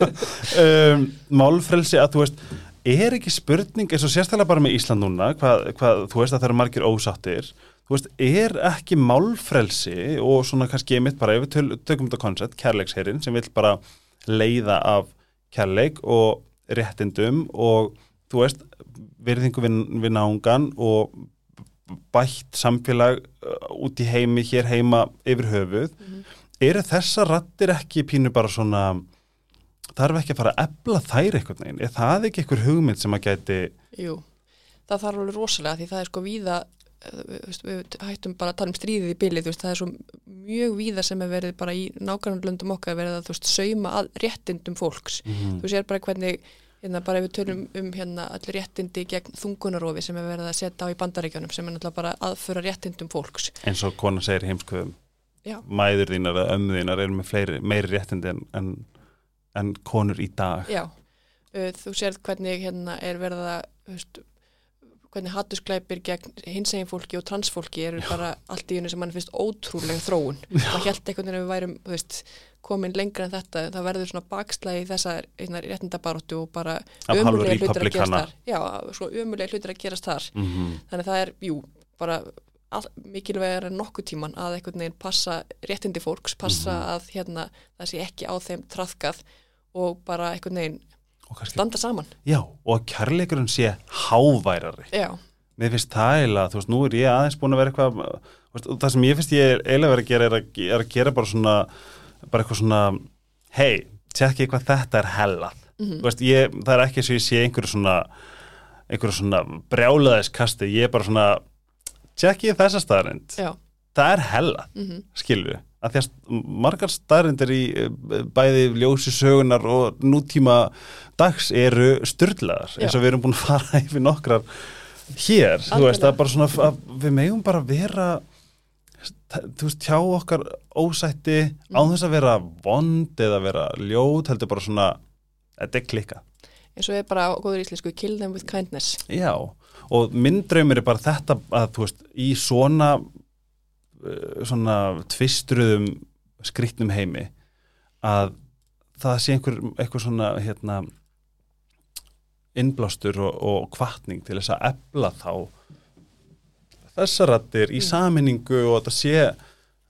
Speaker 1: um, málfrelsi að þú veist er ekki spurning eins og sérstaklega bara með Ísland núna hvað, hvað þú veist að það eru margir ósáttir þú veist, er ekki málfrelsi og svona kannski einmitt bara ef við tökum þetta koncept, kærleiksherrin sem vil bara leiða af kærleik og réttindum og þú veist, virðingu við, við nángan og bætt samfélag uh, út í heimi, hér heima yfir höfuð. Eru þessar rattir ekki pínu bara svona þarf ekki að fara að ebla þær einhvern veginn, er það ekki einhver hugmynd sem að gæti
Speaker 2: Jú, það þarf alveg rosalega því það er sko víða eh, við, hættum bara að tala um stríðið í bylið það er svo mjög víða sem er verið bara í nágrannlöndum okkar verið að þú veist, sauma að réttindum fólks.
Speaker 1: Mhm.
Speaker 2: þú sér bara hvernig hérna, bara ef við tölum um hérna allir réttindi gegn þungunarofi sem er verið að setja á í bandaríkjónum sem er náttúrulega bara aðföra réttindum fólks.
Speaker 1: Eins og kona segir heimskuðum
Speaker 2: Já.
Speaker 1: mæður þínar eða ömmu þínar eru með fleiri, meiri réttindi en, en, en konur í dag.
Speaker 2: Já, uh, þú sér hvernig hérna er verið að veist, hvernig hattusklæpir gegn hinsegin fólki og transfólki eru bara allt í einu sem mann finnst ótrúlega þróun. Það held einhvern veginn að við værum, veist, komin lengra en þetta, það verður svona bakslægi þessa réttindabaróttu og bara ömulega hlutir að gerast þar. Já, svo ömulega hlutir að gerast þar.
Speaker 1: Mhm.
Speaker 2: Þannig að það er, jú, bara mikilvægur en nokkuð tíman að einhvern veginn passa réttindi fólks, passa
Speaker 1: Mhm.
Speaker 2: að hérna, það sé ekki á þeim trafkað og bara einhvern veginn
Speaker 1: og kannski,
Speaker 2: standa saman.
Speaker 1: já, og að kærleikurinn sé háværari.
Speaker 2: Já,
Speaker 1: mér finnst það eiginlega, þú veist, nú er ég aðeins búin að vera eitthvað, veist, það sem ég finnst ég eiginlega verið að gera er að, er að gera bara svona, bara eitthvað svona hei, tjekki hvað þetta er hellað, þú veist, ég, það er ekki eins og ég sé einhverju svona einhverju svona brjálaðiskasti, ég er bara svona tjekki þessa staðarind, það er hellað
Speaker 2: mhm,
Speaker 1: skilju, að því að margar staðarindir í eh, bæði ljósi sögunar og nútíma dags eru styrlaðar eins og við erum búin að fara yfir nokkrar hér, þú veist, að bara svona að við megum bara vera þú veist, hjá okkar ósætti
Speaker 2: Mm.
Speaker 1: á þess að vera vond eða vera ljót, heldur bara svona þetta er klikka
Speaker 2: eins og er bara á góður íslensku kill them with kindness.
Speaker 1: Já, og minn draumur er bara þetta að þú veist, í svona svona tvistruðum skrýtnum heimi að það sé einhver, einhver svona hérna innblástur og, og kvartning til þess að efla þá þessarattir í
Speaker 2: Mm.
Speaker 1: saminningu og að það sé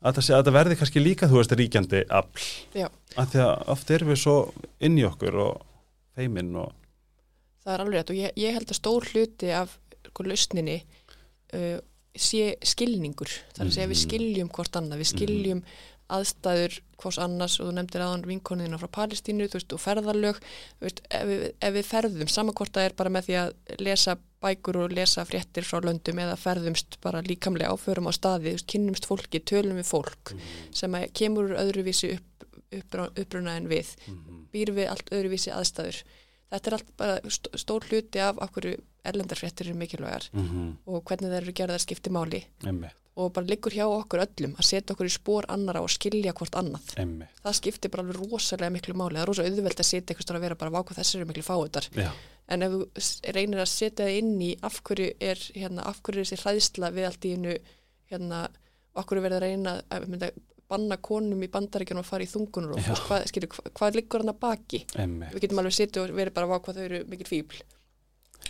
Speaker 1: að það, það verði kannski líka, þú veist, ríkjandi afl, af því að oft erum við svo inn í okkur og feiminn og
Speaker 2: það er alveg rétt og ég, ég held að stór hluti af sko, lausninni uh, sé skilningur. Það er að segja við
Speaker 1: Mhm.
Speaker 2: skiljum hvort annað, við skiljum aðstæður hvors annars og þú nefndir aðan vinkonina frá Palestínu veist, og ferðarlög veist, ef, við, ef við ferðum, saman hvort það er bara með því að lesa bækur og lesa fréttir frá löndum eða ferðumst bara líkamlega áförum á staði, veist, kynnumst fólki, tölum við fólk sem að kemur úr öðruvísi upp, upp, uppruna en við býr við allt öðruvísi aðstæður þetta er allt bara st- stór hluti af hverju erlendarfréttir eru mikilvægar
Speaker 1: mm -hmm.
Speaker 2: og hvernig þeir eru gerðar skipti máli.
Speaker 1: Emmitt,
Speaker 2: og bara liggur hjá okkur öllum að setja okkur í spór annara og skilja hvort annað.
Speaker 1: Emmitt
Speaker 2: það skiptir bara alveg rosalega miklu máli. Það er rosa auðvelt að setja eitthvað að vera bara vákvað þessir eru miklu fáutar
Speaker 1: Já,
Speaker 2: en ef þú reynir að setja það inn í af hverju er, hérna, af hverju er þessi hræðsla við allt í einu hérna, hverju verður að reyna að mynda, banna konum í bandaríkjunum að fara í þungunur og hvað, skilur, hvað, hvað liggur hann að baki?
Speaker 1: Emmitt
Speaker 2: við getum alveg setja og verið bara vákvað þau eru mikil fíbl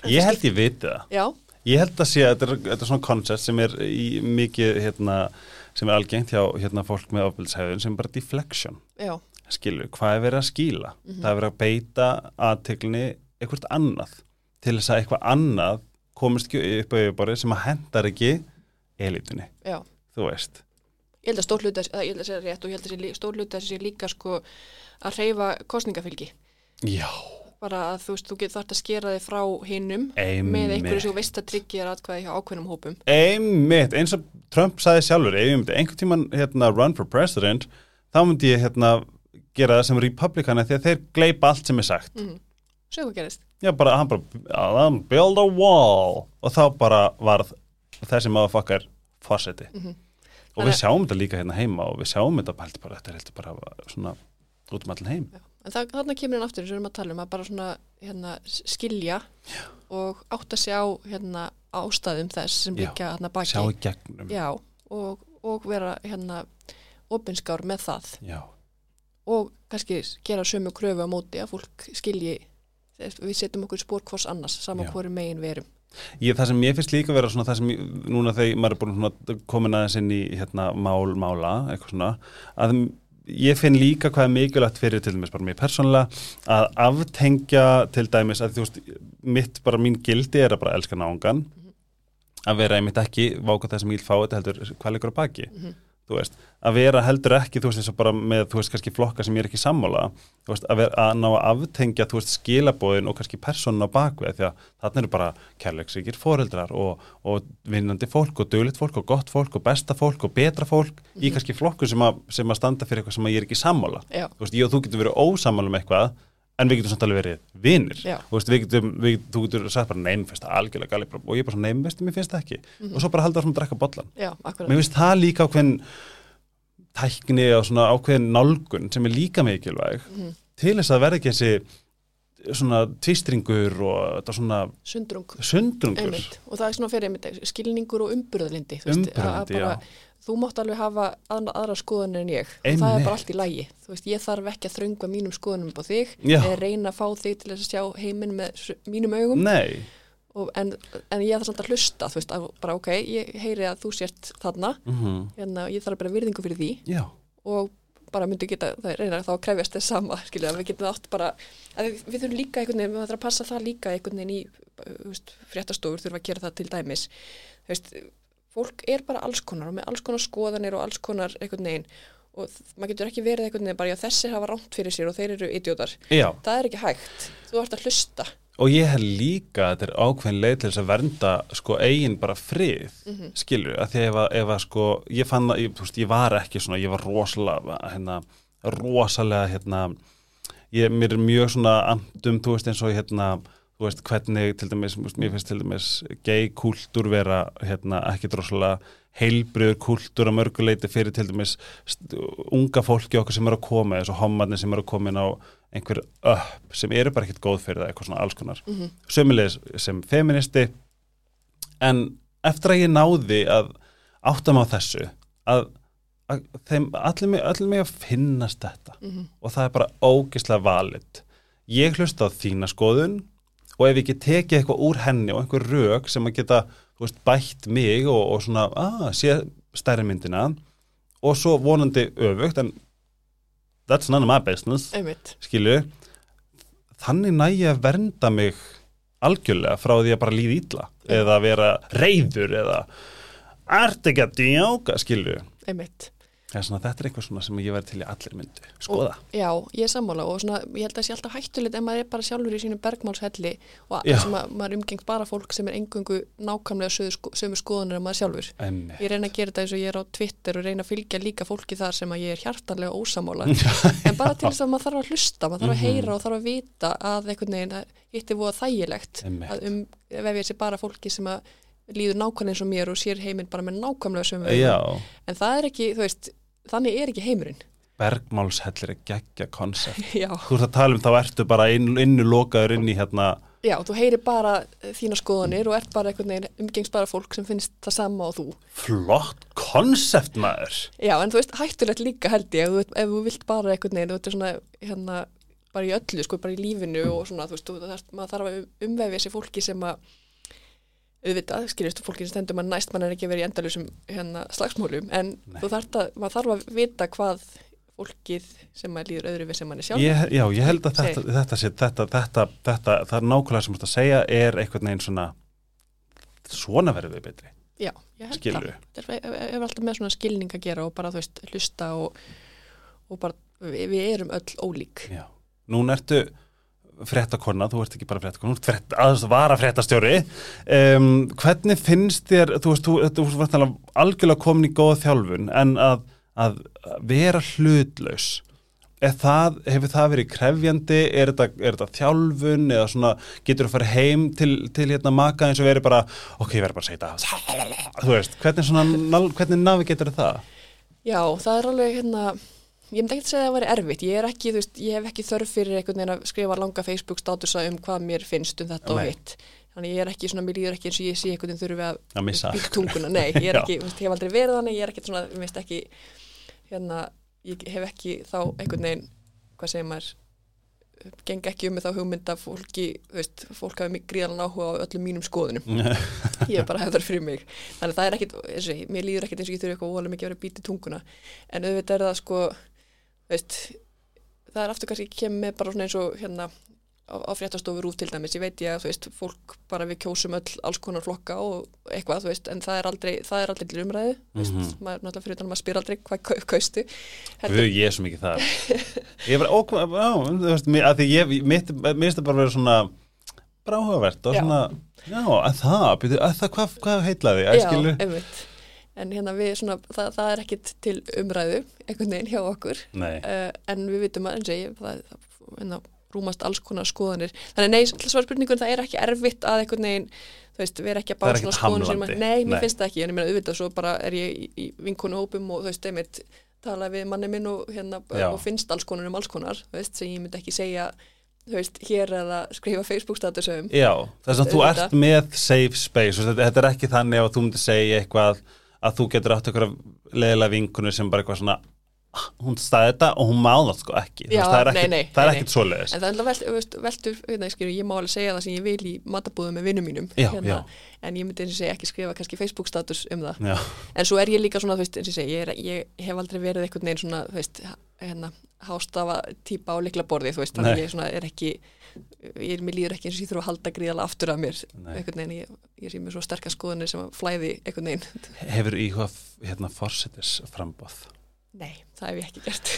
Speaker 1: Ég held ég viti það.
Speaker 2: Já,
Speaker 1: Ég held að sé að þetta er, þetta er svona koncept sem er í mikið hérna, sem er algengt hjá hérna, fólk með ofbildshæðun sem er bara deflection.
Speaker 2: Já,
Speaker 1: skilur, hvað er verið að skýla? Það er verið að beita aðteglinni eitthvað annað. Til þess að eitthvað annað komist ekki upp á yfirborðið sem að hendar ekki elitunni,
Speaker 2: já.
Speaker 1: Þú veist
Speaker 2: ég held að stór hluta, ég held að segja rétt og ég held að sé- stór hluta þessi líka sko að reyfa kostningafylgi
Speaker 1: Já,
Speaker 2: bara að þú veist, þú getur þart að skera þig frá hinnum með einhverju sem veist að tryggja atkvæði hjá ákveðnum hópum.
Speaker 1: Einmitt, eins og Trump sagði sjálfur, ef ég myndi einhvern tíman hérna, run for president, þá myndi ég hérna, gera það sem republikana því að þeir gleipa allt sem er sagt.
Speaker 2: Mm. Sjö hvað gerist.
Speaker 1: Já, bara, hann bara, "I'll build a wall. Og þá bara varð þessi maðurfokkar fórseti
Speaker 2: Mhm.
Speaker 1: Og við sjáum þetta líka hérna heima og við sjáum þetta heldur bara, þetta er heldur bara svona út um allan heim
Speaker 2: Já. En það, þarna kemur hann aftur, eins og við erum að tala um að bara svona hérna, skilja Já. og átta sig á hérna, ástæðum þess sem byggja hérna baki.
Speaker 1: sjá í gegnum
Speaker 2: Já, og, og vera hérna opinskár með það
Speaker 1: Já.
Speaker 2: og kannski gera sömu kröfu á móti að fólk skilji við setjum okkur spór hvors annars saman hvoru megin við erum.
Speaker 1: Ég, það sem ég finnst líka vera svona það sem ég, núna þegar maður er búin svona komin aðeins inn í hérna mál, mála, eitthvað svona að ég finn líka hvað er mikilvægt fyrir til dæmis bara mér persónulega að aftengja til dæmis að þú veist mitt bara mín gildi er að bara elska náungan að vera einmitt ekki váka það sem ég vil fá þetta heldur hvað leikur á baki.
Speaker 2: Mhm.
Speaker 1: þú veist, að vera heldur ekki þú veist eins og bara með, þú veist, kannski flokka sem ég er ekki sammála, þú veist, að vera að ná að aftengja, þú veist, skilabóðin og kannski personin á bakvið, því að þarna eru bara kærleiksvíkir foreldrar og, og vinnandi fólk og döglit fólk og gott fólk og besta fólk og betra fólk í kannski flokku sem að, sem að standa fyrir eitthvað sem ég er ekki sammála.
Speaker 2: Já,
Speaker 1: þú veist, ég og þú getur verið ósammála með eitthvað en við getum samt alveg verið vinnir þú veist, við getum, við, þú getur sagt bara nein, finnst það algjörlega gali og ég er bara svona nein, veistu, mér finnst það ekki. Og svo bara halda það að drekka bollan
Speaker 2: já,
Speaker 1: mér finnst það líka ákveðin tækni og svona ákveðin nálgun sem er líka mikilvæg
Speaker 2: Mhm.
Speaker 1: til þess að verða ekki þessi svona tvistringur og þetta svona
Speaker 2: sundrung.
Speaker 1: Sundrungur.
Speaker 2: Einmitt. og það er svona fyrir einmitt, skilningur og umburðalindi þú þú mátt alveg hafa aðra, aðra skoðanir en ég. Og það
Speaker 1: Einmitt.
Speaker 2: er bara allt í lægi veist, ég þarf ekki að þröngva mínum skoðanum á þig eða reyna að fá þig til að sjá heiminn með mínum augum.
Speaker 1: Nei,
Speaker 2: og, en, en ég þarf samt að hlusta þú veist, bara ok, ég heyri að þú sért þarna,
Speaker 1: mm
Speaker 2: hérna, ég þarf bara virðingu fyrir því.
Speaker 1: Já,
Speaker 2: og bara myndi geta, það er reyna þá að krefjast þess sama, skilja, við getum átt bara við, við þurfum líka einhvern veginn, við þarfum að passa það líka einhvern veginn í, uh, fréttastofur þurfum að gera það til dæmis, veist fólk er bara alls konar og með alls konar skoðanir og alls konar einhvern veginn og maður getur ekki verið einhvern veginn bara, já þessi hafa rámt fyrir sér og þeir eru idiotar,
Speaker 1: já.
Speaker 2: Það er ekki hægt. Þú ert að hlusta.
Speaker 1: Og ég hef líka þetta er ákveðin leið til þess að vernda sko eigin bara frið mm skilur, að því að ef að, ef að sko ég fann að, ég, veist, ég var ekki svona ég var rosalega, hérna rosalega, hérna ég, mér er mjög svona andum, þú veist, eins og hérna, þú veist, hvernig til dæmis, mér finnst til dæmis gay kultúr vera, hérna, ekki rosalega heilbriður kultúr að mörguleiti fyrir til dæmis unga fólki okkar sem eru að koma eins og hommarnir sem eru að koma inn á einhver upp sem eru bara ekkert góð fyrir það, eitthvað svona alls konar
Speaker 2: mm -hmm.
Speaker 1: sömulegis sem feministi en eftir að ég náði að átta mig á þessu að, að þeim allir mig, að finnast þetta
Speaker 2: Mhm.
Speaker 1: og það er bara ógislega valid ég hlusta á þína skoðun og ef ég ekki tekið eitthvað úr henni og einhver rök sem að geta veist, bætt mig og, og svona að, sé stærri myndina. Og svo vonandi öfugt en that's none of my business
Speaker 2: einmitt,
Speaker 1: skilu þannig næ ég að vernda mig algjörlega frá því að bara líða ítla eða vera reyður eða ert ekki að djóka? skilu
Speaker 2: einmitt
Speaker 1: Svona, þetta er eitthvað svona sem ég verði til í allir myndu skoða.
Speaker 2: Já, ég er sammála og svona, ég held að það sé alltaf hættulegt ef maður er bara sjálfur í sínu bergmálshelli og
Speaker 1: Já.
Speaker 2: sem að, maður umgengt bara fólk sem er engungu nákvæmlega sömu, sko, sömu skoðanir en maður sjálfur.
Speaker 1: Enni.
Speaker 2: Ég reyna að gera þetta eins og ég er á Twitter og reyna að fylgja líka fólki þar sem að ég er hjartanlega ósamála en bara til þess að maður þarf að hlusta, maður þarf að heyra og þarf að vita að einhvern veginn að hitt er um, líður nákvæmlega eins og mér og sér heiminn bara með nákvæmlega sömu en það er ekki, þú veist, þannig er ekki heimurinn
Speaker 1: bergmálshellir er geggja konsept. Þú ert að tala um þá ertu bara inn, innu lokaður inn í hérna
Speaker 2: Já, þú heyrir bara eh, þína skoðanir og ert bara einhvern veginn umgengst bara fólk sem finnst það sama og þú.
Speaker 1: flott konsept maður.
Speaker 2: Já, en þú veist, hættulegt líka held ég, ef ef þú vilt bara einhvern veginn, þú veist, svona, hérna, bara í öllu, sko, bara í lífinu og svona, þú veist, þú, þarf, maður þarf að umvefja sér fólki sem að, auðvitað, skiljast, fólki sem stendur maður næst, mann er ekki að vera í endalusum, hérna, slagsmálum, en þarf að, maður þarf að vita hvað fólkið sem maður líður öðru við sem mann er sjálf.
Speaker 1: Ég, já, ég held að þetta, þetta, þetta, þetta, þetta, það er nákvæmlega sem þú ert að segja er einhvern veginn svona svona verður við betri,
Speaker 2: Já, ég held
Speaker 1: skilur
Speaker 2: það. Það er- hefur alltaf með svona skilning að gera og bara, þú veist, hlusta og, og bara, við, við erum öll ólík.
Speaker 1: Já, núna ertu fréttakonna, þú ert ekki bara fréttakonna, þú ert frétt, aðeins vara fréttastjóri um, hvernig finnst þér þú veist, þú, alveg algjörlega komin í góða þjálfun, en að, að vera hlutlaus það, hefur það verið krefjandi? Er þetta, er þetta þjálfun eða svona, getur þú að fara heim til, til hérna maka eins og verið bara ok, ég verið bara að segja þetta. Þú veist, hvernig hvernig navigetur það?
Speaker 2: Já, það er alveg hérna, ég myndi ekki að segja að það væri erfitt, ég er ekki, veist, ég hef ekki þörf fyrir einhvern veginn að skrifa langa Facebook statusa um hvað mér finnst um þetta og
Speaker 1: Nei.
Speaker 2: hitt. Þannig ég er ekki svona, mér líður ekki eins og ég sé einhvern veginn þurfi að
Speaker 1: Að
Speaker 2: býta tunguna, nei, ég er ekki, veist, ég hef aldrei verið þannig, ég er ekki svona, mér finnst ekki, hérna, ég hef ekki þá einhvern veginn, hvað segir maður, geng ekki um með þá hugmynd að fólki, veist, fólk hafi gríðalega áhuga á öllum mínum skoðunum. Ég er bara hefðar fyrir mig. Þannig að það er ekkit, og mér líður ekkit eins og ég þurfi eitthvað óalega mikið að vera í tunguna. En auðvitað er það sko veist, það er aftur kannski kemur með bara svona eins og hérna á, á fréttastofur út til dæmis, ég veit ég að þú veist, fólk bara við kjósum öll alls konar flokka og eitthvað, þú veist, en það er aldrei það er aldrei til umræðu, þú veist,
Speaker 1: Mhm.
Speaker 2: maður náttúrulega fyrir utan að maður spyr aldrei hvað kau- kaustu
Speaker 1: Guð, ég er svo mikið það Ég var ókvæm, já, þú veist, að því ég, mitt, finnst það bara vera svona bara áhugavert og
Speaker 2: Já.
Speaker 1: svona, já, að það, byrju, að það, hvað, hvað heitlaði, að skilu?
Speaker 2: einmitt en hérna við svona, það, það er ekkit til umræðu einhvern veginn hjá okkur.
Speaker 1: Nei,
Speaker 2: uh, en við vitum að, eins og ég, það, það hérna, rúmast alls konar skoðanir. Þannig nei, svar spurningun, það er ekki erfitt að einhvern veginn, þú veist, vera ekki að
Speaker 1: Það
Speaker 2: bá svona skoðanir að, nei, mér
Speaker 1: Nei.
Speaker 2: finnst það ekki, en ég meina auðvitað svo bara er ég í, í vinkonu hópum og þú veist, einmitt tala við manni minn og hérna
Speaker 1: Já.
Speaker 2: og finnst alls konar um alls konar, þú veist, sem ég myndi ekki segja þú veist, hér eða skrifa Facebook statusum
Speaker 1: Já, þess að þú ert með safe space þetta er ekki þannig að þú myndir segja eitthvað að þú getur átt eitthvað leðilega vinkunni sem bara eitthvað svona "Ah, hún staði þetta og hún má það sko ekki.
Speaker 2: Já,
Speaker 1: það er
Speaker 2: nei,
Speaker 1: ekkit, er ekkit svoleiðis.
Speaker 2: En það er alltaf velt, veist, veltur, hérna, skilur, ég má alveg segja það sem ég vil í matabúðum með vinnum mínum
Speaker 1: Já,
Speaker 2: hérna,
Speaker 1: já.
Speaker 2: en ég myndi eins og segja ekki skrifa kannski Facebook status um það.
Speaker 1: Já,
Speaker 2: en svo er ég líka svona, þú veist, eins og segi ég, er, ég hef aldrei verið einhvern veginn svona þú veist, hérna, hástafa típa á liklaborði, þú veist, þannig ég svona er ekki ég er, mér líður ekki eins og ég þurfa að halda gríðala aftur af mér,
Speaker 1: Nei.
Speaker 2: einhvern veginn ég, ég sé mér svo sterkar skoðunir sem að flæði einhvern veginn,
Speaker 1: hefur íhuga hérna forsetis frambóð
Speaker 2: nei, það hef ég ekki gert.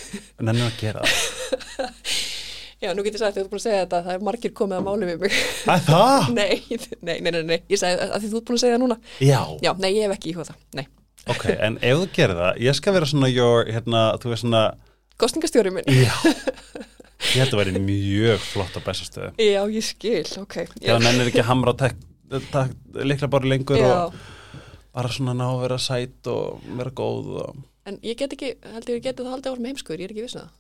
Speaker 1: Nennir að gera það?
Speaker 2: Já, nú getur ég sagt, þú ert búin að segja þetta, það er margir komið að máli við mig.
Speaker 1: Að það?
Speaker 2: nei, nei, nei, nei, nei, ég sagði að því þú ert búin að segja það núna.
Speaker 1: Já,
Speaker 2: Já, nei, ég hef ekki íhuga það, nei.
Speaker 1: Ok, en ef þú gerir það ég skal vera svona your, hérna, þú veist svona
Speaker 2: Kostningastjóri minn.
Speaker 1: Já, ég held að vera mjög flott á bestastöðu
Speaker 2: Já, ég skil, ok.
Speaker 1: Já, nennir ekki að hamra á tek, tek, líkla bara lengur
Speaker 2: Já,
Speaker 1: og bara svona ná að vera sætt og vera góð og...
Speaker 2: en ég get ekki, held ég geti það haldið áfram heimskur, ég er ekki vissin það.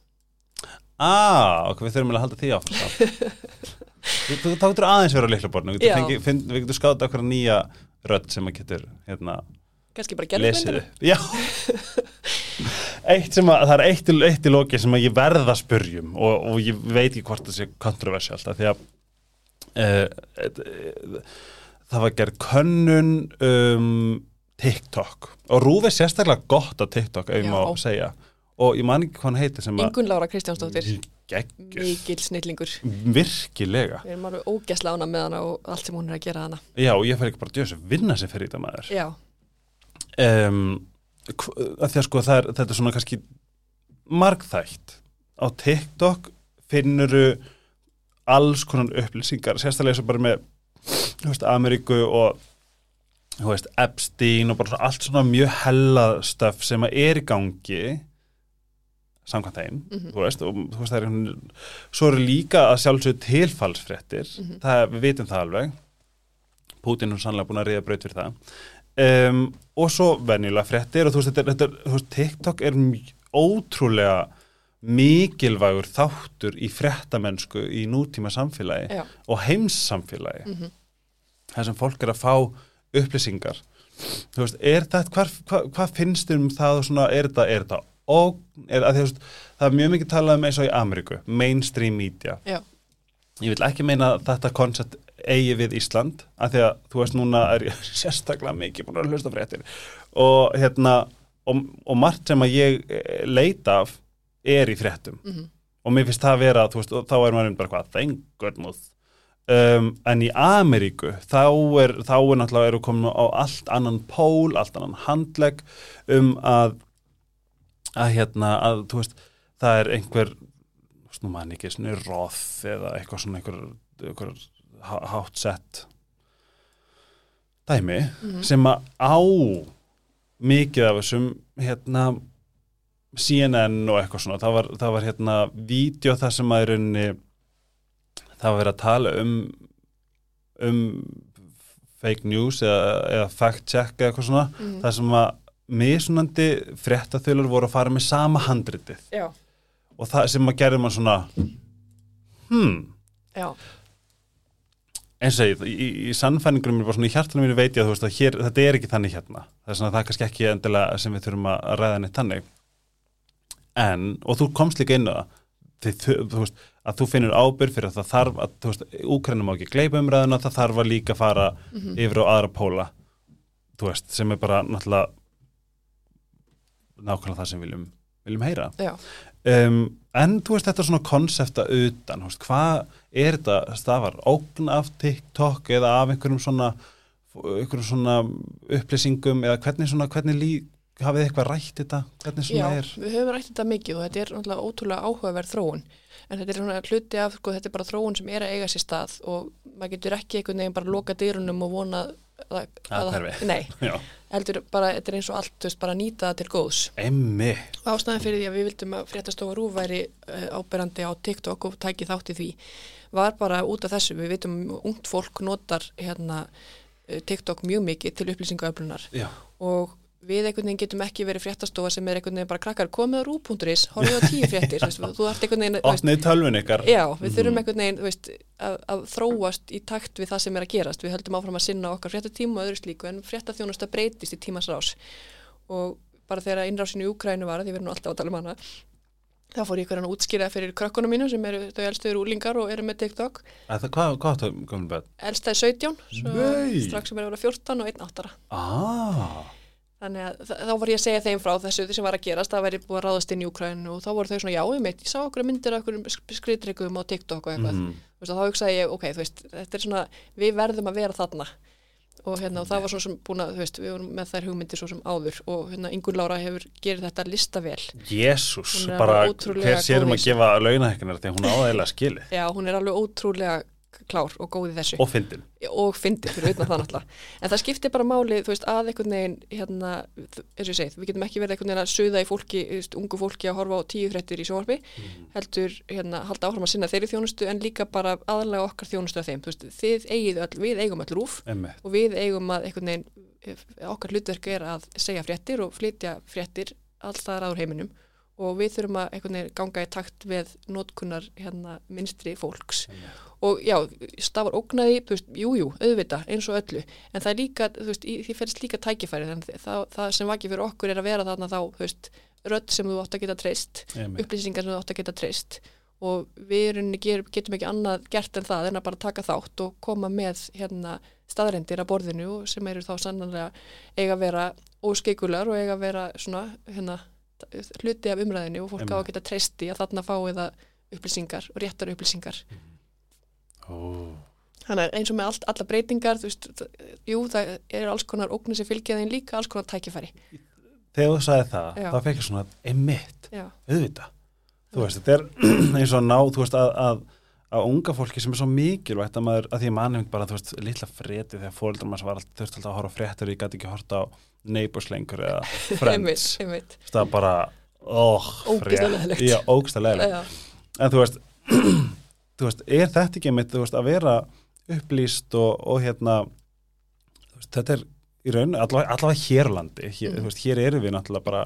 Speaker 1: Ah, ok, við þurfum að halda því áfram þá getur aðeins vera á líkla borðinu Við getum, skátt okkur nýja rödd sem að getur hérna,
Speaker 2: Kannski bara
Speaker 1: upp. Já. Eitt sem að, það er eitt eitt í loki sem að ég verð að spurjum og, og ég veit ekki hvort það sé kontroversiált af því að uh, það var gerð könnun um, TikTok. Og Rúf er sérstaklega gott á TikTok ef ég má segja. Og ég man ekki hvað hann heitir sem að
Speaker 2: Ingun Lára Kristjánsdóttir, mikil snillingur.
Speaker 1: Virkilega.
Speaker 2: Við erum alveg ógæsla ána með hana og allt sem hún er að gera hana
Speaker 1: já og ég fer ekki bara að djösa vinna fer í þetta maður.
Speaker 2: Já,
Speaker 1: um, að því að sko er, þetta er svona kannski margþægt á TikTok finnuru alls konar upplýsingar sérstaklega eins og bara með veist, Ameríku og veist, Epstein og bara svona, allt svona mjög hellað stöf sem er í gangi samkvæmt þeim
Speaker 2: Mhm.
Speaker 1: þú veist, og þú veist, það er einhvern svo eru líka að sjálfsögðu tilfallsfréttir
Speaker 2: Mhm.
Speaker 1: það, við vitum það alveg Putin er sannlega búin að reyða braut fyrir það um, og svo venjulega fréttir og þú veist, þetta, þetta, þú veist TikTok er ótrúlega mikilvægur þáttur í fréttamennsku í nútíma samfélagi
Speaker 2: já,
Speaker 1: og heims samfélagi
Speaker 2: mhm,
Speaker 1: þar sem fólk er að fá upplýsingar. Veist, er þetta, hvað hva, hva finnst þér um það svona, er þetta, er þetta og, er, að, veist, það er mjög mikið talað um eins og í Ameríku, mainstream media.
Speaker 2: Já,
Speaker 1: ég vil ekki meina að þetta koncept eigi við Ísland, af því að þú veist núna er ég sérstaklega mikið búin að hlusta fréttir. Og hérna og, og margt sem að ég eh, leita af er í fréttum.
Speaker 2: Mhm,
Speaker 1: og mér finnst það að vera, þú veist, þá er maður bara hvað, thank goodness. Um, en í Ameríku þá er, þá er náttúrulega eru komin á allt annan pól, allt annan handlegg um að að hérna, að þú veist það er einhver þú veist, nú mann ekki, svona roth eða eitthvað svona einhver, einhver hátt sett dæmi
Speaker 2: mhm,
Speaker 1: sem að á mikið af þessum hérna CNN og eitthvað svona. Það var, það var hérna vídeo þar sem að í rauninni það var verið að tala um um fake news eða, eða fact check eða eitthvað svona.
Speaker 2: Mhm,
Speaker 1: þar sem að misunandi fréttaþölur voru að fara með sama handritið.
Speaker 2: Já,
Speaker 1: og það sem að gerði mann svona hmm.
Speaker 2: Já,
Speaker 1: eins og ég, í, í sannfæningunum mér bara svona í hjartanum mínu veit ég að þú veist að hér, þetta er ekki þannig hérna. Það er svona það er kannski ekki endilega sem við þurfum að ræða neitt þannig. En, og þú komst líka inn á það þú, þú veist, að þú finnur ábyrg fyrir að það þarf að, þú veist, Úkrænum má ekki gleipa umræðuna, það þarf að líka fara
Speaker 2: mhm,
Speaker 1: yfir á aðra póla þú veist, sem er bara náttúrulega nákvæmlega það sem viljum, viljum heyra. Um, en þú veist þetta svona konsepta utan, veist, hvað er þetta? Stafar ógn af TikTok eða af einhverjum svona einhverjum svona upplýsingum eða hvernig svona, hvernig lík hafið þið eitthvað rætt þetta, hvernig
Speaker 2: já,
Speaker 1: er?
Speaker 2: við höfum rætt þetta mikið og þetta er náttúrulega ótrúlega áhugaverð þróun. En þetta er svona hluti af, sko, þetta er bara þróun sem er að eiga sér stað og maður getur ekki einhvern veginn bara loka dyrunum og vona að,
Speaker 1: Að hverfi.
Speaker 2: nei, heldur bara, þetta er eins og allt, þú veist, bara nýta það til góðs.
Speaker 1: Emmi
Speaker 2: ástæðan fyrir því að við vildum að fréttastofa rúf væri uh, áberandi á TikTok og tæki þátt í því var bara út af þessu, við vitum að ungt fólk notar hérna uh, TikTok mjög mikið til upplýsingaöflunar. Og við einhvern veginn getum ekki verið fréttastofa sem er einhvern veginn bara krakkar komið á rú.is, horfið á tíu fréttir. Þú, ert einhvern veginn
Speaker 1: Opnið tölvun ykkar.
Speaker 2: Já, við
Speaker 1: Mhm.
Speaker 2: þurfum einhvern veginn veist, að, að þróast í takt við það sem er að gerast. Við höldum áfram að sinna okkar fréttatíma og öðru slíku en fréttaþjónusta breytist í tímans rás og bara þegar innrásin í Úkrænu var, því við erum alltaf að tala um hana þá fór ég hverjan að útskýra fyrir krökkunum mínu sem eru þau elstuður úlingar og eru með TikTok.
Speaker 1: Að það, Hvað, hvað áttu gömul börn?
Speaker 2: elsta er 17, svo
Speaker 1: Nei.
Speaker 2: strax sem er að vera 14 og 1 áttara.
Speaker 1: Ah,
Speaker 2: Þannig að þá var ég að segja þeim frá þessu sem var að gerast, það væri búið að ráðast inn í Úkrænu og þá voru þau svona, já, ég meitt, ég sá okkur myndir okkur skriðtryggum á TikTok og eitthvað. Þú veist, og þá hugsaði ég, ok, þú veist, þetta er svona, við verðum að vera þarna. Og hérna, og það var svona sem búin að, þú veist, við vorum með þær hugmyndir svo sem áður og hérna, Ingur Lára hefur gerð þetta listavel.
Speaker 1: Jésús, bara hver sér um
Speaker 2: góð í
Speaker 1: að gefa launahekkunar þegar hún áðægilega skilið
Speaker 2: Já, hún er alveg ótrúlega klár og góð í þessu.
Speaker 1: og fyndin.
Speaker 2: Og fyndið fyrir utan það náttúrulega. En það skiptir bara máli, þú veist, að einhvern veginn hérna, eins og ég segið, við getum ekki verið einhvern veginn að suða í fólki, þú veist, ungu fólki að horfa á tíu fréttir í sjónvarpi, heldur hérna, halda áfram að sinna þeirri þjónustu en líka bara aðalega okkar þjónustu að þeim, þú veist, þið eigið öll, við eigum öll rúf
Speaker 1: Einmitt.
Speaker 2: og við eigum að einhvern veginn eh, okkar hlutverk er að segja fréttir og flytja fréttir alltaf aður heiminum. Og við þurfum að ganga í takt við notkunar hérna minstri fólks og já, stafar ógnaði, þú veist, jú, jú, auðvita eins og öllu, en það er líka, þú veist, í, því ferðist líka tækifæri, þannig að það, það sem vakið fyrir okkur er að vera þarna þá, þú veist, rödd sem þú átt að geta treyst, upplýsingar sem þú átt að geta treyst. Og við getum ekki annað gert en það en að bara taka þátt og koma með hérna staðrendir að borðinu sem eru þá sannanlega eiga að vera óskeikular og eiga að vera svona hérna hluti af umræðinu og fólk á að geta treysti að þarna fáið það upplýsingar og réttar upplýsingar
Speaker 1: Ó,
Speaker 2: Þannig að eins og með allt, alla breytingar, þú veist, það, jú, það er alls konar ógnir sem fylgja þeim líka, alls konar tækifæri.
Speaker 1: Þegar þú sagði það,
Speaker 2: Já.
Speaker 1: þá fekk ég svona einmitt,
Speaker 2: Já,
Speaker 1: auðvitað. Þú veist, þetta er eins og að ná þú veist, að, að, að unga fólki sem er svo mikilvægt að maður, að því að mann hefði bara, þú veist, litla freti þegar fóreldrar maður var alltaf, þurfti alltaf að horfa fréttur ég gæti ekki að horta á neighbors lengur eða friends. það er bara, óh,
Speaker 2: Ógeðslega leiðinlegt.
Speaker 1: Já, ógstlega leiðilegt en þú veist, þú veist, er þetta ekki einmitt, þú veist, að vera upplýst og, og hérna veist, þetta er í raun allavega, allavega hérlandi, hér, þú veist, hér erum við náttúrulega bara,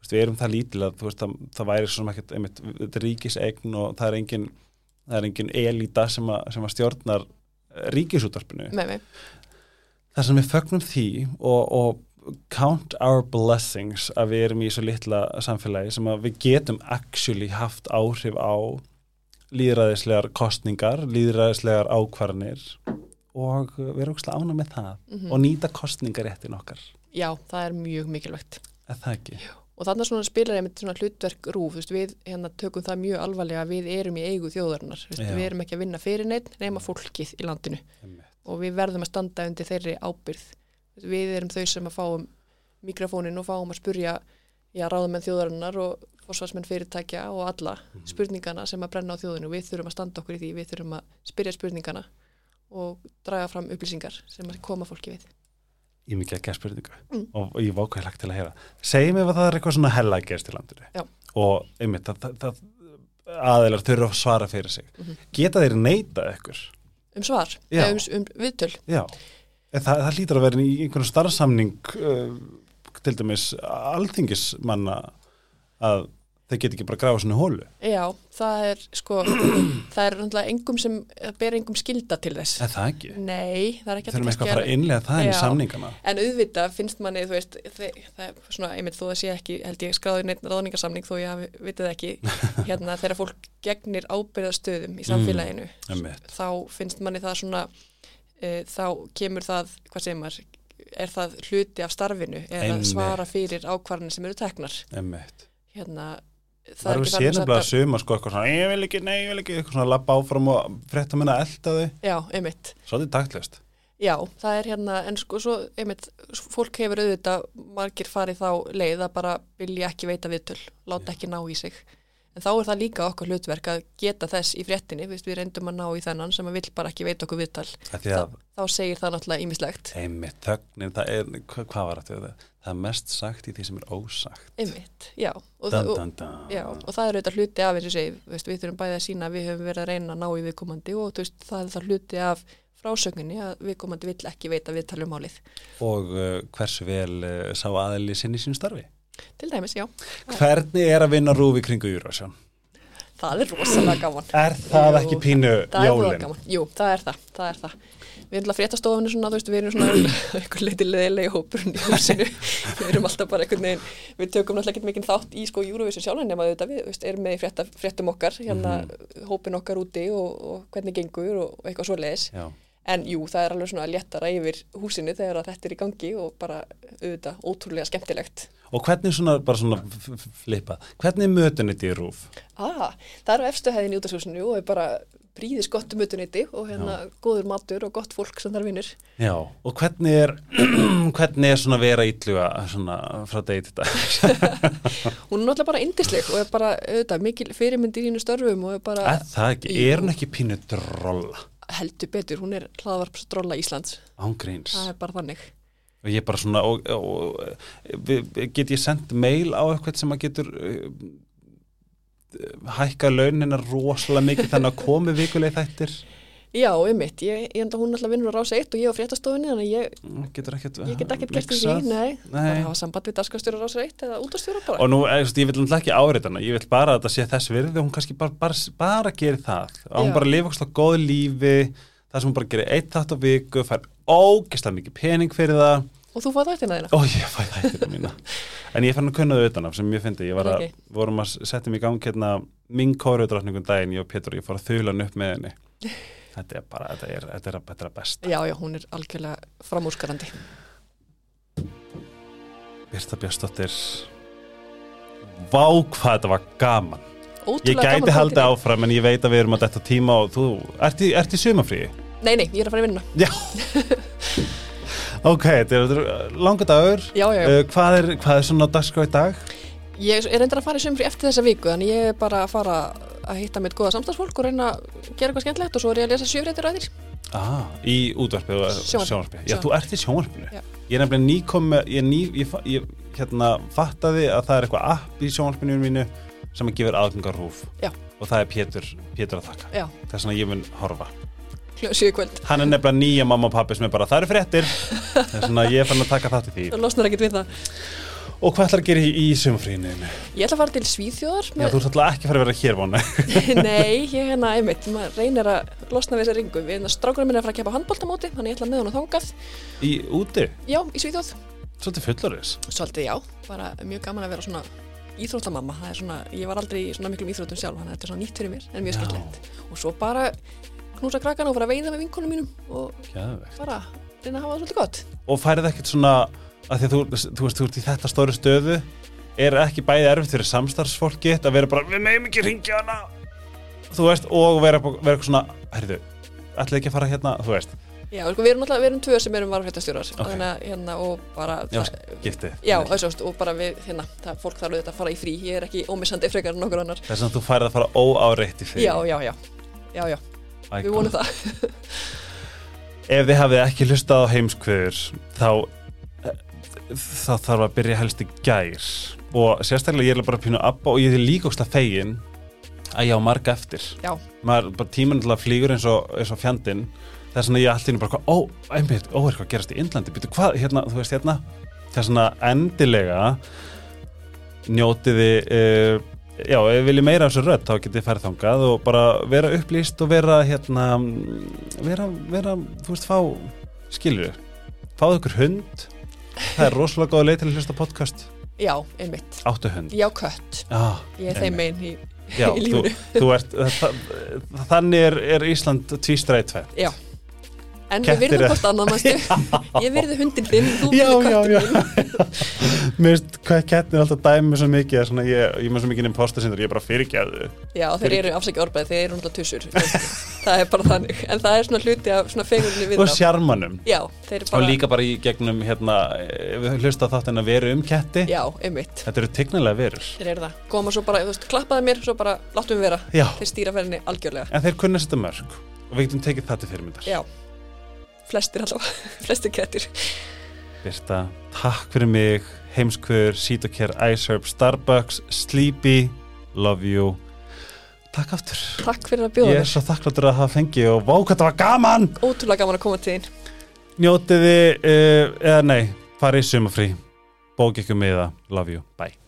Speaker 1: veist, við erum það lítil að það, það væri svo sem ekkert einmitt, þetta er ríkisegn og það er engin það er engin elita sem að, sem að stjórnar ríkisútvarpinu. Þar sem við fögnum því og, og count our blessings að við erum í svo litla samfélagi sem að við getum actually haft áhrif á líðræðislegar kostningar, líðræðislegar ákvarðanir og erum ógslag ána með það
Speaker 2: Mhm.
Speaker 1: og nýta kostningaréttin okkar
Speaker 2: Já, það er mjög mikilvægt.
Speaker 1: er það ekki?
Speaker 2: Og þannig svona spilar einmitt svona hlutverk rúf, veist, við hérna tökum það mjög alvarlega að við erum í eigu þjóðarinnar, veist,
Speaker 1: Já.
Speaker 2: við erum ekki að vinna fyrir neitt nema fólkið í landinu og við verðum að standa undir þeirri ábyrð. Við erum þau sem að fáum mikrofónin og fáum að spurja já, ráðamenn þjóðarinnar og fórsvarsmenn fyrirtækja og alla
Speaker 1: Mhm.
Speaker 2: spurningana sem að brenna á þjóðinu. Við þurfum að standa okkur í því, við þurfum að spyrja spurningana og draga fram upplýsingar sem að koma fólki við.
Speaker 1: Ég mikið ekki að spurningu
Speaker 2: Mm.
Speaker 1: og, ég vákvæði lagt til að heyra Segjum ef að það er eitthvað svona hella að gerast í landinu
Speaker 2: Já.
Speaker 1: og einmitt það, það, það aðeinar þurfa að svara fyrir sig
Speaker 2: Mhm.
Speaker 1: Geta þeir neita ykkur?
Speaker 2: Um svar, um, um viðtöl.
Speaker 1: Já, það, það hlýtur að vera í einhvern starfsamning uh, til dæmis alþingismanna að þeir geta ekki bara gráða svona hólu.
Speaker 2: Já, það er sko, það er náttúrulega engum sem, það ber engum skilda til þess.
Speaker 1: Er það ekki?
Speaker 2: Nei, það er ekki
Speaker 1: Þurfum eitthvað að fara að innlega það í samningana.
Speaker 2: En auðvitað finnst manni, þú veist, þe- það er svona, einmitt þó að sé ekki, held ég skráði neitt ráðningarsamning þó ég hafi vitið ekki, hérna þegar fólk gegnir ábyrðastöðum í samfélaginu,
Speaker 1: Einmitt.
Speaker 2: þá finnst manni það svona, e, þá kemur það, hvað segir maður, er það hluti af starfinu, er að svara fyrir ákvarðanir sem eru teknar.
Speaker 1: Einmitt.
Speaker 2: Hérna, það
Speaker 1: Það
Speaker 2: er ekki þannig að
Speaker 1: suma sko eitthvað svona, ég vil ekki, nei, ég vil ekki, eitthvað svona labba áfram og frétta minna elda þau.
Speaker 2: Já, einmitt.
Speaker 1: Svolítið taktlust.
Speaker 2: Já, það er hérna, en sko svo, einmitt, fólk hefur auðvitað margir farið þá leið að bara vilja ekki veita viðtöl, láta ekki ná í sig. En þá er það líka okkar hlutverk að geta þess í fréttinni, við, við reyndum að ná í þennan sem að vill bara ekki veita okkur viðtal.
Speaker 1: Að,
Speaker 2: Þá segir það náttúrulega ímislegt.
Speaker 1: einmitt, þögnin, það er, hva, hvað var þetta? Það er mest sagt í því sem er ósagt.
Speaker 2: Einmitt, já. Og,
Speaker 1: Dun,
Speaker 2: og,
Speaker 1: dun, dun.
Speaker 2: já, og það er auðvitað hluti af veist, við þurfum bæði að sína að við höfum verið að reyna að ná í viðkomandi og veist, það er það hluti af frásögninni að við komandi vill ekki veita viðtalum málið.
Speaker 1: Og uh, hversu vel uh, sá aðli sinni sín starfi?
Speaker 2: Til dæmis, já.
Speaker 1: Hvernig er að vinna rúfi kringu Júrasjón?
Speaker 2: Það er rosalega gaman.
Speaker 1: Er það
Speaker 2: Jú,
Speaker 1: ekki pínu
Speaker 2: Það
Speaker 1: jólin?
Speaker 2: Jú, það er það. Það er það. Við erum alltaf fréttastofunni svona, þú veist, við erum svona eitthvað litið leðilegi hópurinn í húsinu. við erum alltaf bara einhvern veginn, við tökum náttúrulega ekki mikinn þátt í sko Eurovision sjálfan nema þetta við, veist, erum með frétta, fréttum okkar, hérna hópin okkar úti og, og hvernig gengur og, eitthvað svo leiðis.
Speaker 1: Já.
Speaker 2: En jú, það er alveg svona léttara yfir húsinu þegar þetta er í gangi og bara auðvitað ótrúlega skemmtilegt.
Speaker 1: Og hvernig svona, bara svona flipað, hvernig er mötunit í rúf?
Speaker 2: Ah, það eru efstu hæðin í útastúsinu og er bara bríðis gott mötuniti og hérna góður matur og gott fólk sem þar vinnur.
Speaker 1: Já, og hvernig er, hvernig er svona vera ítluga svona frá degi til dag?
Speaker 2: Hún er náttúrulega bara indisleg og er bara auðvitað mikil fyrirmynd í þínu störfum og er bara
Speaker 1: Er það ekki,
Speaker 2: Jú.
Speaker 1: er hún ekki pínu drolla
Speaker 2: heldur betur, hún er hlaðvarpsdrolla Íslands.
Speaker 1: ángríns?
Speaker 2: Það er bara þannig.
Speaker 1: Og ég bara svona, og, og, og get ég sendt mail á eitthvað sem að getur uh, hækka launina rosalega mikið þannig að komi vikuleg þættir
Speaker 2: Já, um mitt, ég, enda hún alltaf vinnur á rása 1 og ég á fréttastofunni þannig ég,
Speaker 1: getur ekkert
Speaker 2: ég get ekkert gert því,
Speaker 1: mixað.
Speaker 2: nei, bara
Speaker 1: Nei.
Speaker 2: hafa samband við daskastjóra rása 1 eða útastjóra bara.
Speaker 1: og nú, eh, ég vil náttúrulega ekki árið hana ég vil bara að þetta sé þess virði og hún kannski bara, bara, bara gerir það og hún bara lifa okkur góð lífi það sem hún bara gerir eitt þátt á viku fær ógeðslega mikið pening fyrir það
Speaker 2: Og þú fáið þættina þína?
Speaker 1: Ó, ég fæ þættina mína. En ég fann að kunna þau utan af sem ég fyndi. Ég var að,
Speaker 2: Ok.
Speaker 1: vorum að setja mig í gang hérna minn kóruðdráttningun daginn, ég og Pétur, ég fór að þula hann upp með henni. Þetta er bara, þetta er, þetta er, þetta að besta.
Speaker 2: Já, já, hún er algjörlega framúrskarandi.
Speaker 1: Birta Björnsdóttir, vá hvað þetta var gaman. Ég
Speaker 2: Ótrúlega
Speaker 1: gæti
Speaker 2: gaman
Speaker 1: haldið
Speaker 2: þáttir.
Speaker 1: áfram en ég veit að við erum að detta tíma og þú, ert í, í sumafríi?
Speaker 2: Nei, nei, ég er að fara í vinna.
Speaker 1: Já. ok, þetta er, langa dagur.
Speaker 2: Já, já, já.
Speaker 1: Uh, hvað, er, hvað er svona dagskrá í dag?
Speaker 2: Ég er reyndar að fara í sömfri eftir þessa viku, þannig ég er bara að fara að hitta mitt góða samstagsfólk og reyna að gera eitthvað skemmtilegt og svo er ég að lesa sjöfréttir að þér.
Speaker 1: Ah, í útvarpi og
Speaker 2: Sjónvarpi.
Speaker 1: sjónvarpi. Já, þú ert í sjónvarpinu.
Speaker 2: Já.
Speaker 1: Ég er nefnilega nýkom með, ég, ný, ég, fa- ég hérna, fattaði að það er eitthvað app í sjónvarpinu mínu sem að gefur aðgangar rúf.
Speaker 2: Já.
Speaker 1: Og það er Pétur, Pétur að þakka.
Speaker 2: Já,
Speaker 1: Þess vegna ég mun horfa. Hann er nefnilega nýja mamma og pappi sem er bara, það eru fréttir. Þess vegna ég fann að taka þátt í því.
Speaker 2: Það losnar ekkert við það.
Speaker 1: Og hvað ætlar að gera í, sumfríinu?
Speaker 2: Ég ætla að fara til Svíþjóðar.
Speaker 1: Já, þú alltaf ekki að fara að vera hér vona.
Speaker 2: Nei, ég hérna einmitt, maður reynir að losna við þessa ringu. Við hérna strákurinn minn er að fara að kepa handbóltamóti, þannig ég ætla með hann á þangað.
Speaker 1: Í úti,
Speaker 2: Já, í Svíþjóð.
Speaker 1: svolítið fullorðis.
Speaker 2: Svolítið já, bara mjög gaman að vera svona íþróttamamma. Það er svona, ég var aldrei í svona miklum íþróttum sjálf, þannig að þetta er svona nýtt fyrir mér, en mjög skemmtilegt. Og svo bara knúsa krakkana og fara að veiða með vinkonum mínum og
Speaker 1: Geðvegt.
Speaker 2: bara reyna að hafa það svolítið gott.
Speaker 1: og færið ekkert svona að því að þú, þú veist, þú ert í þetta stóru stöðu er ekki bæði erfitt fyrir samstarfsfólki að vera bara, við meðum ekki ringja hana. Þú veist, og vera, vera svona, herriðu, ætlaði ekki að fara hérna? Þú veist,
Speaker 2: Já, sko, við erum alltaf, við erum tvö sem erum varfréttastjórar
Speaker 1: Ok.
Speaker 2: þannig að hérna og bara
Speaker 1: já, giftið
Speaker 2: já össast, og bara við, hérna, það, fólk þarf auðvitað að fara í frí. Ég er ekki ómissandi frekar en nokkur annar.
Speaker 1: Þess að þú færið að fara óáreitt í fyrir
Speaker 2: Já, já, já, já, já, við vonum það.
Speaker 1: Ef þið hafið ekki hlustað á heimskvöður þá eh, þá þarf að byrja helst í gær. Og sérstaklega ég er bara pínu abba og ég er líka óslega fegin að ég á marga eftir.
Speaker 2: Já,
Speaker 1: maður bara tíman til að flýgur eins og, eins og fjandinn. Þess að ég einu bara hvað, ó, einmitt, ó, er eitthvað að gerast í Indlandi? Býtu hvað, hérna, þú veist hérna. Þess að endilega njótiði uh, já, ef þið viljið meira af þessu rödd þá getið þið færið þangað og bara vera upplýst og vera hérna vera, vera, þú veist, fá skilur fáðu ykkur hund. Það er rosalega góð leið til að hlusta podcast.
Speaker 2: Já, einmitt.
Speaker 1: Áttu hund.
Speaker 2: Já, kött,
Speaker 1: ah,
Speaker 2: ég er þeim megin í, í
Speaker 1: það, þannig er, er Ísland tvístræði tveið
Speaker 2: Já, en við virðum hvort annað Ég virði hundin þinn, þú virði
Speaker 1: já
Speaker 2: minn
Speaker 1: mér veist hvað kettin er alltaf dæmi svo mikið svona, ég, ég er með svo mikið imposter sindur, ég er bara fyrirgæðu
Speaker 2: Já, þeir eru afsækja orðbæði, þeir eru náttúrulega tussur. Það er bara þannig, en það er svona hluti af svona fegurni við
Speaker 1: og sjarmanum.
Speaker 2: Já, þeir eru
Speaker 1: og
Speaker 2: bara
Speaker 1: líka bara í gegnum hérna, ef við hlusta á þátt en að veru um ketti.
Speaker 2: Já, einmitt,
Speaker 1: þetta eru tignilega verur.
Speaker 2: Þeir eru það. Koma svo bara, þú veist, klappaði mér, svo bara láttum við vera.
Speaker 1: Já,
Speaker 2: Þeir stýra flestir allavega, flestir kettir.
Speaker 1: Birta, takk fyrir mig heimskvör, Sítokjær, Iceherb, Starbucks Sleepy, love you. Takk aftur.
Speaker 2: Takk fyrir að bjóða
Speaker 1: Ég er
Speaker 2: mér
Speaker 1: svo þakkláttur að hafa fengið og vá hvað það var gaman!
Speaker 2: Ótrúlega gaman að koma til þín.
Speaker 1: Njótiði, uh, eða nei farið í sumafrí Bók ykkur með það, love you, bye